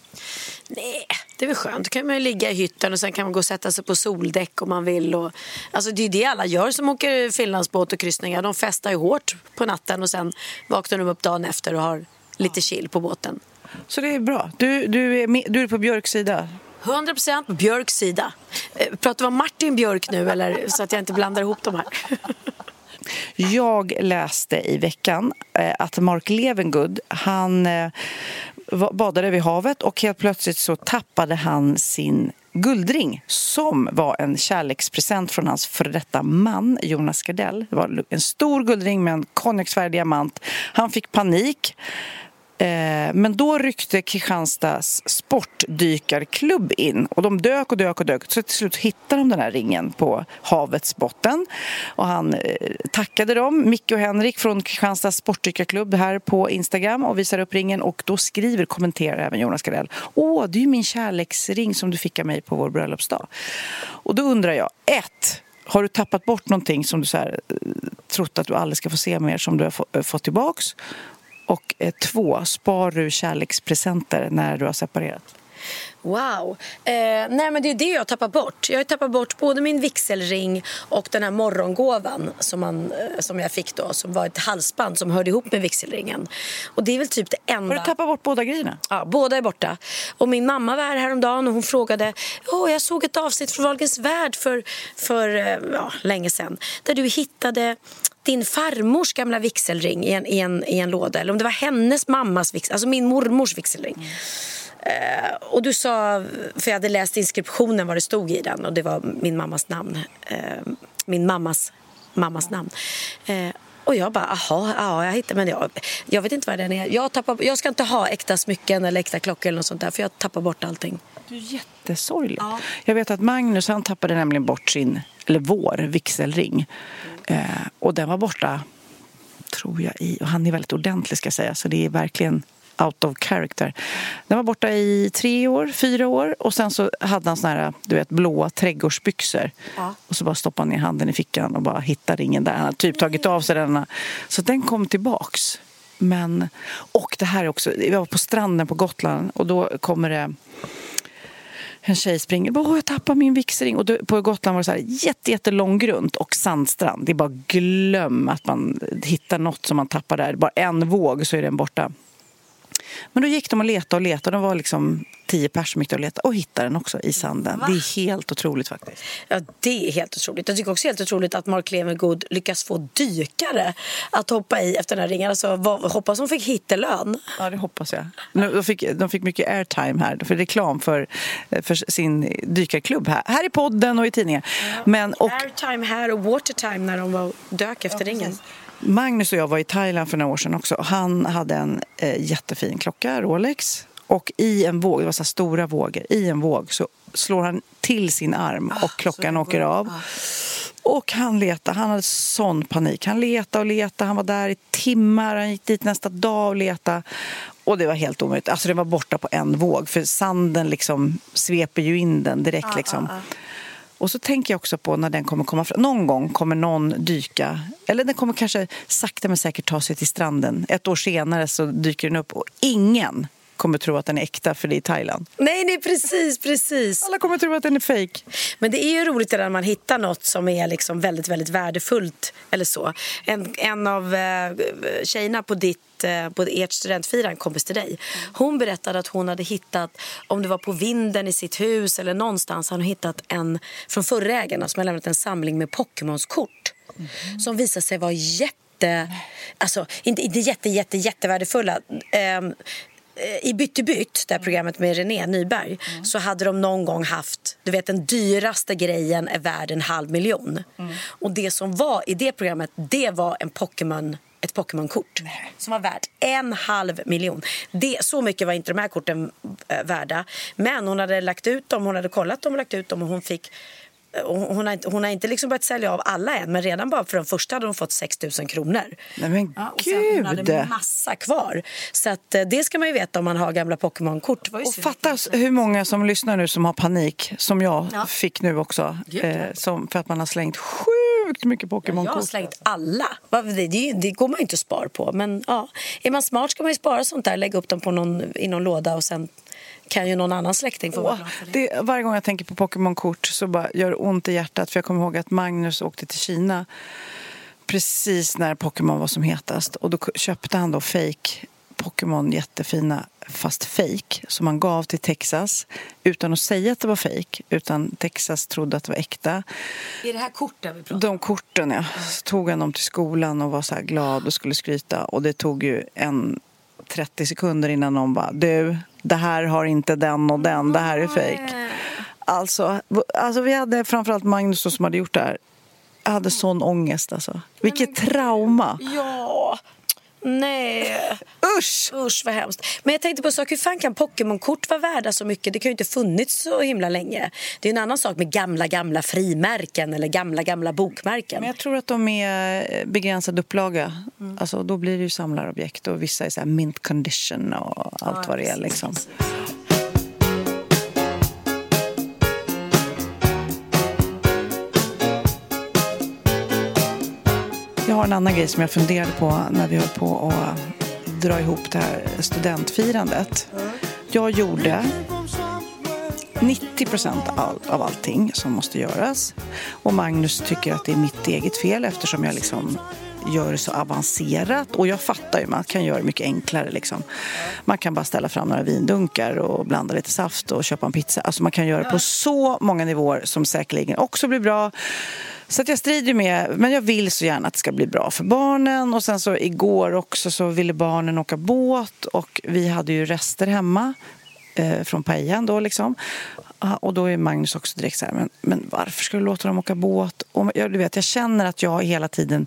Nej, det är väl skönt. Då kan man ligga i hytten och sen kan man gå och sätta sig på soldäck om man vill. Och, alltså det är ju det alla gör som åker Finlandsbåt och kryssningar. De festar ju hårt på natten och sen vaknar de upp dagen efter och har lite chill på båten. Så det är bra. Du, du, är, med, du är på Björks sida. 100% på Björks sida. Eh, pratar vi om Martin Björk nu eller så att jag inte blandar ihop de här? Jag läste i veckan eh, att Mark Levengood, han eh, badade vid havet och helt plötsligt så tappade han sin guldring som var en kärlekspresent från hans före detta man Jonas Gardell. Det var en stor guldring med en konjaksfärgad diamant. Han fick panik. Eh, men då ryckte Kristianstads sportdykarklubb in och de dök och dök och dök. Så till slut hittade de den här ringen på havets botten. Och han eh, tackade dem, Micke och Henrik från Kristianstads sportdykarklubb här på Instagram och visar upp ringen och då skriver, kommenterar även Jonas Gardell. Åh, det är ju min kärleksring som du fick av mig på vår bröllopsdag. Och då undrar jag, ett, har du tappat bort någonting som du så här, eh, trott att du aldrig ska få se mer som du har fått tillbaks? Och eh, två, spar du kärlekspresenter när du har separerat? Wow. Eh, nej men det är det jag tappar bort. Jag har tappat bort både min vigselring och den här morgongåvan som, man, eh, som jag fick då. Som var ett halsband som hörde ihop med vigselringen. Och det är väl typ det enda... Har du tappat bort båda grejerna? Ja, båda är borta. Och min mamma var här häromdagen och hon frågade Åh, jag såg ett avsnitt från Wahlgrens värld för, för eh, ja, länge sedan. Där du hittade din farmors gamla vigselring i en, i, en, i en låda. Eller om det var hennes mammas vigselring, alltså min mormors vigselring. Eh, och du sa, för jag hade läst inskriptionen vad det stod i den och det var min mammas namn. Eh, min mammas mammas namn. Eh, och jag bara, aha, ja, jag hittade, men jag, jag vet inte vad den är. Jag, tappar, jag ska inte ha äkta smycken eller äkta klockor eller något sånt där för jag tappar bort allting. Du är jättesorglig. Jag vet att Magnus han tappade nämligen bort sin, eller vår, vigselring. Eh, och den var borta, tror jag, i, och han är väldigt ordentlig ska jag säga, så det är verkligen out of character. Den var borta i tre år, fyra år och sen så hade han såna här, du vet, blåa trädgårdsbyxor. Ja. Och så bara stoppade han ner handen i fickan och bara hittade ringen där. Han hade typ tagit av sig den. Så den kom tillbaks. Men, och det här är också, vi var på stranden på Gotland och då kommer det en tjej springer Åh, jag tappar min vigselring. Och då, på Gotland var det så här, jätte, jättelång grund och sandstrand. Det är bara glöm att man hittar något som man tappar där. Bara en våg så är den borta. Men då gick de och letade och letade. De var liksom tio personer som gick och letade och hittade den också i sanden. Det är helt otroligt faktiskt. Ja, det är helt otroligt. Jag tycker också helt otroligt att Mark Levengood lyckas få dykare att hoppa i efter den här ringen. Alltså, vad, hoppas hon fick hittelön. Ja, det hoppas jag. De fick, de fick mycket airtime här för reklam för, för sin dykarklubb här. Här i podden och i tidningar. Men, och Airtime här och watertime när de var dök efter ringen. Magnus och jag var i Thailand för några år sedan också. Han hade en eh, jättefin klocka, Rolex. Och i en våg, det var så stora vågor, i en våg så slår han till sin arm och klockan åker av. Och han letade, han hade sån panik. Han letade och letade, han var där i timmar, han gick dit nästa dag och letade. Och det var helt omöjligt. Alltså det var borta på en våg, för sanden liksom sveper ju in den direkt liksom. Och så tänker jag också på när den kommer komma fram. Någon gång kommer någon dyka, eller den kommer kanske sakta men säkert ta sig till stranden. Ett år senare så dyker den upp och ingen kommer tro att den är äkta för det är Thailand. Nej, nej, precis, precis. Alla kommer tro att den är fake. Men det är ju roligt när man hittar något som är liksom väldigt, väldigt värdefullt. Eller så. En, en av eh, tjejerna på ditt eh, på ert studentfirande, en kompis till dig. Hon berättade att hon hade hittat, om det var på vinden i sitt hus eller någonstans, hade hon hittat en från förra ägarna som har lämnat en samling med Pokémons-kort. Som visade sig vara jätte, alltså inte, inte jätte, jätte, jättevärdefulla. Eh, i Bytt i bytt, det programmet med René Nyberg, så hade de någon gång haft, du vet den dyraste grejen är värd en halv miljon. Och det som var i det programmet, det var en Pokémon ett Pokémon-kort som var värt en halv miljon. Det, så mycket var inte de här korten eh, värda. Men hon hade lagt ut dem, hon hade kollat dem och lagt ut dem och hon fick hon har, inte, hon har inte liksom börjat sälja av alla än, men redan bara för de första hade hon fått 6 000 kronor. Nej men Ja, och sen hon hade massa kvar. Så att, eh, det ska man ju veta om man har gamla Pokémon-kort. Och fatta hur många som lyssnar nu som har panik, som jag Ja. fick nu också. Ja. Eh, som, för att man har slängt sjukt mycket Jag har Pokémon-kort. slängt alla. Det, det, det går man ju inte att spara på. Men ja, är man smart ska man ju spara sånt där. Lägga upp dem på någon, i någon låda och sen kan ju någon annan släkting få vara Åh, glad för det. det, varje gång jag tänker på Pokémon-kort så bara gör det ont i hjärtat. För jag kommer ihåg att Magnus åkte till Kina precis när Pokémon var som hetast. Och då köpte han då fake Pokémon, jättefina, fast fake som han gav till Texas utan att säga att det var fake. Utan Texas trodde att det var äkta. Är det här korten vi pratar om? De korten, ja. Så tog han dem till skolan och var så glad och skulle skryta. Och det tog ju en 30 sekunder innan någon bara Du, det här har inte den och den. Det här är fake. Alltså, alltså vi hade framförallt Magnus som hade gjort det här. Jag hade sån ångest alltså. Vilket trauma. Ja, nej. Usch! Usch vad hemskt. Men jag tänkte på en sak, hur fan kan Pokémon-kort vara värda så mycket? Det kan ju inte funnits så himla länge. Det är en annan sak med gamla, gamla frimärken eller gamla, gamla bokmärken. Men jag tror att de är eh, begränsad upplaga. Alltså, då blir det ju samlarobjekt och vissa är så mint condition och allt vad det är. Liksom. Har en annan grej som jag funderade på när vi höll på att dra ihop det här studentfirandet. Jag gjorde 90 procent av, av allting som måste göras. Och Magnus tycker att det är mitt eget fel eftersom jag liksom gör det så avancerat. Och jag fattar ju, man kan göra det mycket enklare. Liksom. Man kan bara ställa fram några vindunkar och blanda lite saft och köpa en pizza. Alltså man kan göra det på så många nivåer som säkerligen också blir bra. Så att jag strider med, men jag vill så gärna att det ska bli bra för barnen. Och sen så igår också så ville barnen åka båt och vi hade ju rester hemma eh, från paellan då liksom. Ah, och då är Magnus också direkt så här, men, men varför ska du låta dem åka båt? Och jag, du vet, jag känner att jag hela tiden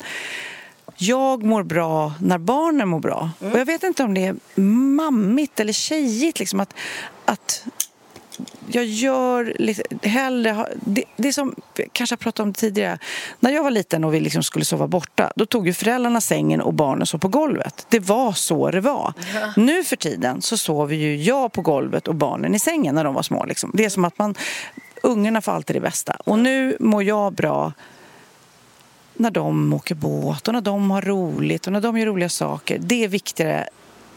jag mår bra när barnen mår bra. Och jag vet inte om det är mammigt eller tjejigt. Liksom, att, att jag gör lite, hellre... Det, det som, jag kanske jag pratade om tidigare. När jag var liten och vi liksom skulle sova borta, då tog ju föräldrarna sängen och barnen sov på golvet. Det var så det var. Nu för tiden så sover ju jag på golvet och barnen i sängen när de var små. Liksom. Det är som att man... Ungarna får alltid det bästa. Och nu mår jag bra när de åker båt och när de har roligt och när de gör roliga saker. Det är viktigare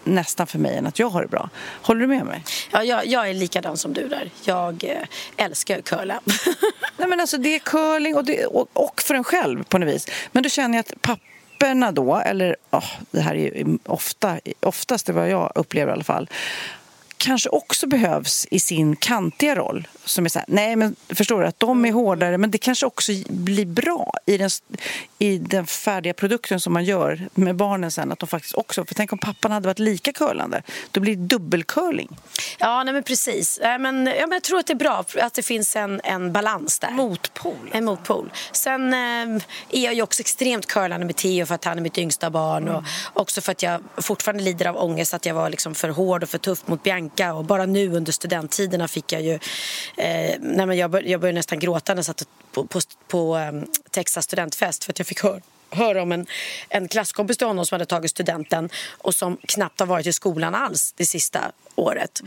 nästan för mig än att jag har det bra. Håller du med mig? Ja, jag, jag är likadan som du där. Jag eh, älskar att curla. Nej, men alltså, det är curling och, det, och, och för en själv på något vis. Men då känner jag att papperna då, eller åh, det här är ju ofta, oftast det vad jag upplever i alla fall, kanske också behövs i sin kantiga roll. Som är så här, nej men förstår du att de är hårdare men det kanske också blir bra i den, i den färdiga produkten som man gör med barnen sen. Att de faktiskt också, för tänk om pappan hade varit lika curlande, då blir det dubbelcurling. Ja, nej, men precis. Men, ja, men jag tror att det är bra att det finns en, en balans där. Motpol. En motpol. Sen eh, är jag ju också extremt curlande med Theo för att han är mitt yngsta barn och också för att jag fortfarande lider av ångest att jag var liksom för hård och för tuff mot Bianca och bara nu under studenttiderna fick jag ju eh, nej, men jag, bör, jag började nästan gråta när jag satt på, på, på eh, Texas studentfest för att jag fick höra höra om en, en klasskompis till honom som hade tagit studenten och som knappt har varit i skolan alls det sista året.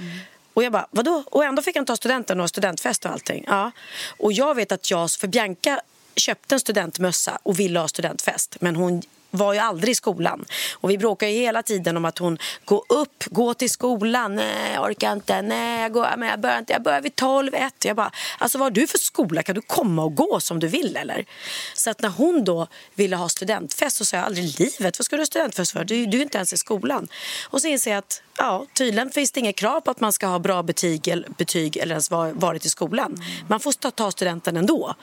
Och jag bara, vadå? Och ändå fick han ta studenten och studentfest och allting. Ja. Och jag vet att jag, för Bianca köpte en studentmössa och ville ha studentfest. Men hon var ju aldrig i skolan. Och vi bråkar ju hela tiden om att hon går upp, går till skolan. Nej, jag orkar inte. Nej, jag, går, men jag börjar inte. Jag börjar vid 12, 1. Jag bara, alltså vad har du för skola? Kan du komma och gå som du vill eller? Så att när hon då ville ha studentfest så sa jag aldrig livet, vad ska du ha studentfest för? Du, du är inte ens i skolan. Och så inser jag att ja, tydligen finns det inget krav på att man ska ha bra betyg, eller- betyg eller ens va- varit i skolan. Man får ta, studenten ändå.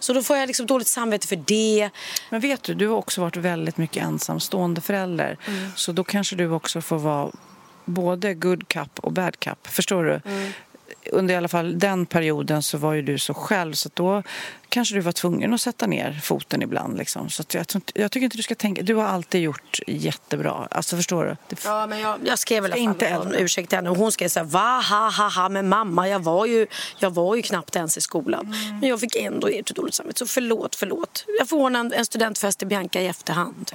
Så då får jag liksom dåligt samvete för det. Men vet du, du har också varit väldigt mycket ensamstående förälder. Så då kanske du också får vara både good cup och bad cup. Förstår du? Under i alla fall den perioden så var ju du så själv så då kanske du var tvungen att sätta ner foten ibland. Liksom. Så jag, jag tycker inte du ska tänka... Du har alltid gjort jättebra. Alltså förstår du? Det, Ja, men jag, jag skrev väl Inte en ursäkt till henne och hon skrev så här, va, ha, ha, ha, men mamma, jag var ju, jag var ju knappt ens i skolan. Men jag fick ändå jättedåligt samvete, så förlåt, förlåt. Jag får ordna en, en studentfest till Bianca i efterhand.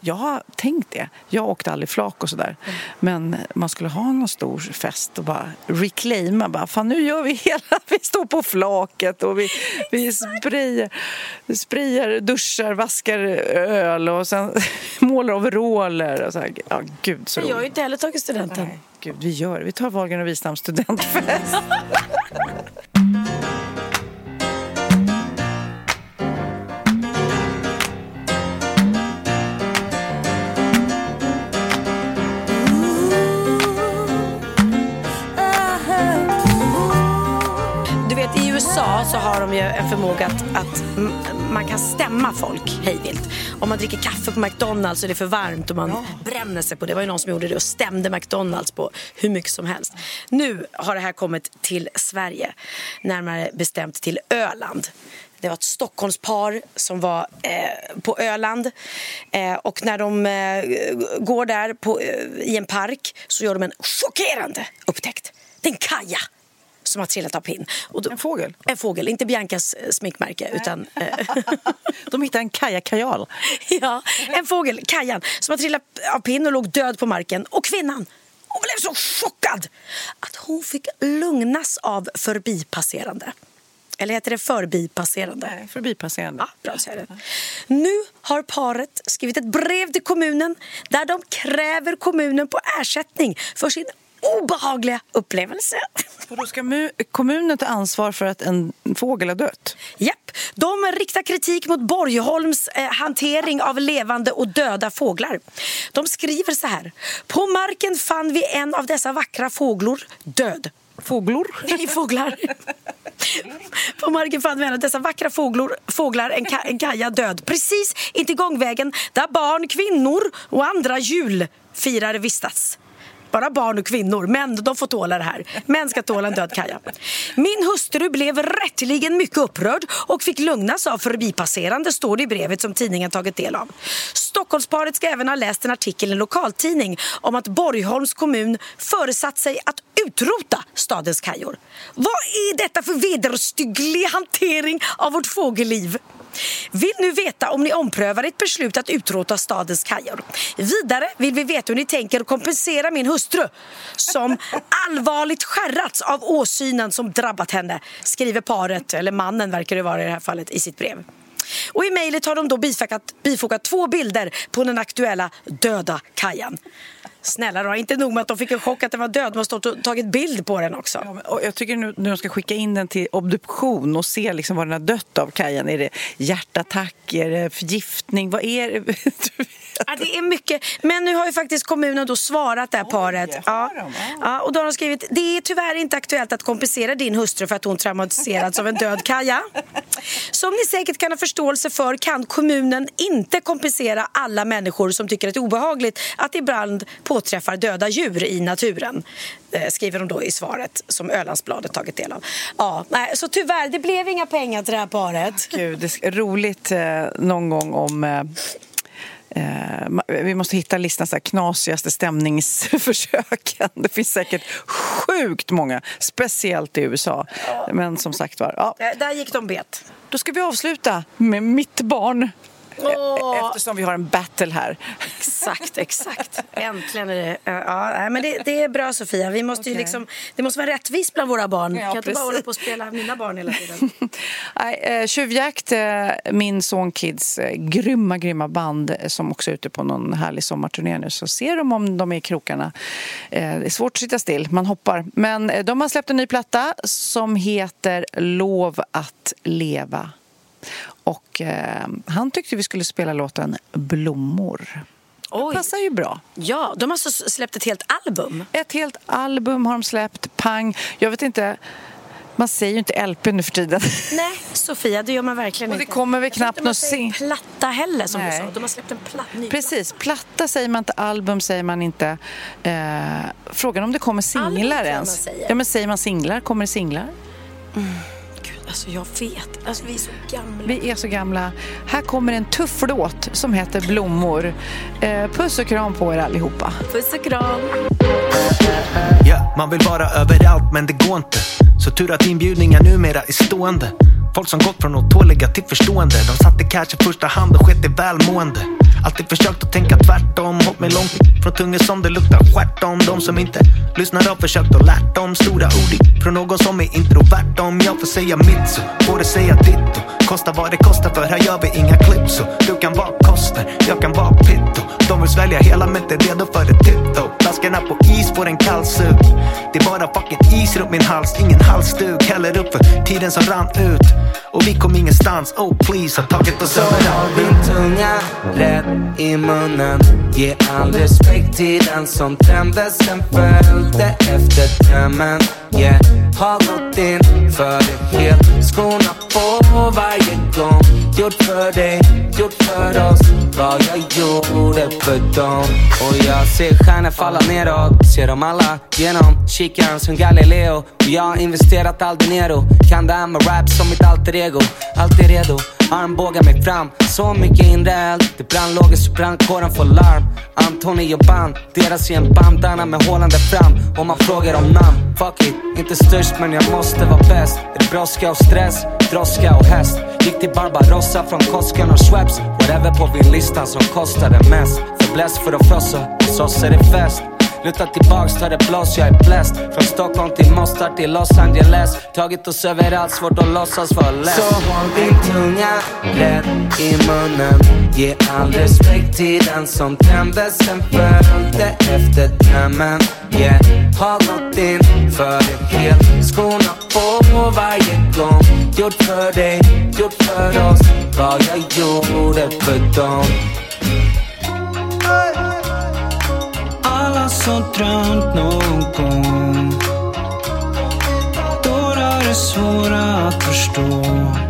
Jag har tänkt det. Jag åkte aldrig flak och sådär. Men man skulle ha någon stor fest och bara reclaima. Bara, Fan, nu gör vi hela... Vi står på flaket och vi, vi sprayar, sprayar, duschar, vaskar öl och sen målar overaller. Och så här. Ja, gud så jag har ju inte heller tagit studenten. Nej, gud, vi gör det. Vi tar Wahlgren och Wistam studentfest. så har de ju en förmåga att, att man kan stämma folk hejvilt. Om man dricker kaffe på McDonalds och det är för varmt och man bränner sig på det. Det var ju någon som gjorde det och stämde McDonalds på hur mycket som helst. Nu har det här kommit till Sverige, närmare bestämt till Öland. Det var ett Stockholmspar som var eh, på Öland. Eh, och när de eh, går där på, eh, i en park så gör de en chockerande upptäckt. Det är en kaja som har trillat av pinn. Då, En fågel? En fågel, inte Biancas eh, smyckmärke. Utan, eh, De hittade en Kaja Kajal. ja, en fågel, Kajan, som har trillat av pinn och låg död på marken. Och kvinnan, hon blev så chockad att hon fick lugnas av förbipasserande. Eller heter det förbipasserande? Förbipasserande. Ja, bra det. Nu har paret skrivit ett brev till kommunen där de kräver kommunen på ersättning för sin obehagliga upplevelse. Och då ska mu- kommunen ta ansvar för att en fågel har dött? Japp, de riktar kritik mot Borgholms eh, hantering av levande och döda fåglar. De skriver så här. På marken fann vi en av dessa vackra fåglor död. Fåglor? Nej, fåglar. På marken fann vi en av dessa vackra fåglor, fåglar, en, ka- en kaja död. Precis intill gångvägen där barn, kvinnor och andra julfirare vistas. Bara barn och kvinnor, män de får tåla det här. Män ska tåla en död kaja. Min hustru blev rätteligen mycket upprörd och fick lugnas av förbipasserande, står det i brevet som tidningen tagit del av. Stockholmsparet ska även ha läst en artikel i en lokaltidning om att Borgholms kommun föresatt sig att utrota stadens kajor. Vad är detta för vederstygglig hantering av vårt fågelliv? Vill nu veta om ni omprövar ert beslut att utrota stadens kajor. Vidare vill vi veta hur ni tänker kompensera min hustru som allvarligt skärrats av åsynen som drabbat henne, skriver paret, eller mannen verkar det vara i det här fallet, i sitt brev. Och i mejlet har de då bifogat, bifogat två bilder på den aktuella döda kajan. Snälla då, inte nog med att de fick en chock att den var död, de har stått och tagit bild på den också. Ja, men- och jag tycker nu när de ska skicka in den till obduktion och se liksom vad den har dött av Kajan. Är det hjärtattack? Är det förgiftning? Vad är det? Ja, det är mycket. Men nu har ju faktiskt kommunen då svarat det här paret. har Ja. de? Ja. Och då har de skrivit det är tyvärr inte aktuellt att kompensera din hustru för att hon traumatiserats av en död kaja. Som ni säkert kan ha förståelse för kan kommunen inte kompensera alla människor som tycker att det är obehagligt att ibland påträffar döda djur i naturen. Eh, skriver de då i svaret som Ölandsbladet tagit del av. Ja, nej, så tyvärr, det blev inga pengar till det här paret. Gud, det är roligt eh, någon gång om... Eh, vi måste hitta listans där knasigaste stämningsförsöken. Det finns säkert sjukt många, speciellt i USA. Men som sagt var, ja. Där, där gick de bet. då ska vi avsluta med mitt barn. Åh. Eftersom vi har en battle här. Exakt, exakt. Äntligen är det... Ja, men det, det är bra Sofia. Vi måste ju Okej. liksom, det måste vara rättvist bland våra barn. Ja, kan inte bara precis. hålla på och spela mina barn hela tiden. Nej, eh, Tjuvjakt, eh, min son Kids eh, grymma, grymma band som också är ute på någon härlig sommarturné nu. Så ser de om de är i krokarna. Det är svårt att sitta still, man hoppar. Men de har släppt en ny platta som heter Lov att leva. Och eh, han tyckte vi skulle spela låten Blommor. Oj. Passar ju bra. Ja, de har alltså släppt ett helt album. Ett helt album har de släppt, pang. Jag vet inte, man säger ju inte LP nu för tiden. Nej, Sofia, det gör man verkligen Och det inte. kommer väl inte knappt säger sing- platta heller som Nej. du sa. De har släppt en platt, ny Precis, platta säger man inte, album säger man inte. Eh, frågan om det kommer singlar ens. Ja, men säger man singlar? Kommer det singlar? platta. Alltså jag vet. Alltså vi är så gamla. Vi är så gamla. Här kommer en tuff låt som heter Blommor. Eh, puss och kram på er allihopa. Puss och kram. Ja, man vill vara överallt men det går inte. Så tur att inbjudningar numera är stående. Folk som gått från otåliga till förstående. De satte cash i första hand och sket i välmående. Alltid försökt att tänka tvärtom. Hållt mig långt från tungor som det luktar stjärt om. De som inte lyssnar har försökt och lärt om stora ord från någon som är introvert. Om jag får säga mitt så får du säga ditt. Och kosta vad det kostar för här gör vi inga klipp. Så du kan vara Koster, jag kan vara Pitto. De vill svälja hela men inte redo för ett tipto. Flaskorna på is får en kall sug. Det är bara fucking is runt min hals, ingen halsduk. Häller upp för tiden som rann ut. Och vi kom ingenstans, oh please, har tagit oss Så överallt. håll din tunga rätt i munnen. Ge all respekt till den som tände sen följde efter drömmen. Yeah, har gått in för det helt. Skorna på varje gång. Gjort för dig, gjort för oss. Vad jag gjorde för dem. Och jag ser stjärnor falla neråt. Ser dem alla genom kikaren som Galileo. Och jag har investerat all dinero Kan det här med rap som mitt alter ego? Alltid redo. Armbågar mig fram, så mycket inre eld. Det brann lågor så brandkåren får larm. Antoni och band, deras i en bandana med hålande fram. Om man frågar om namn, fuck it Inte störst men jag måste vara bäst. Är det brådska och stress, droska och häst. Gick till Barbarossa från Koskan och Schweppes. Whatever på vinlistan som kostade mest. För bläst för att frossa, hos oss är det fest. Luta tillbaks, ta det blås, jag är bläst Från Stockholm till Mostar till Los Angeles. Tagit oss överallt, svårt att låtsas vara less. Så håll din tunga rätt i munnen. Ge all respekt till den som tändes Sen följde efter drömmen. Yeah, har gått in för det helt Skorna på varje gång. Gjort för dig, gjort för oss. Vad jag gjorde för dem. Alla som drömt någon gång. Dårar är svåra att förstå.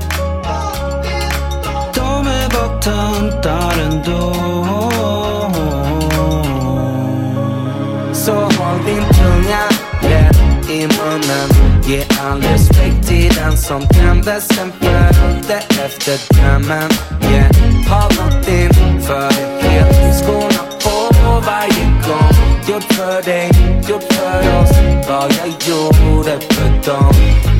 All respekt till den som tändes Sen följde efter drömmen. Yeah, har gått in för det helt Skorna på varje gång. Gjort för dig, gjort för oss. Vad jag gjorde för dem.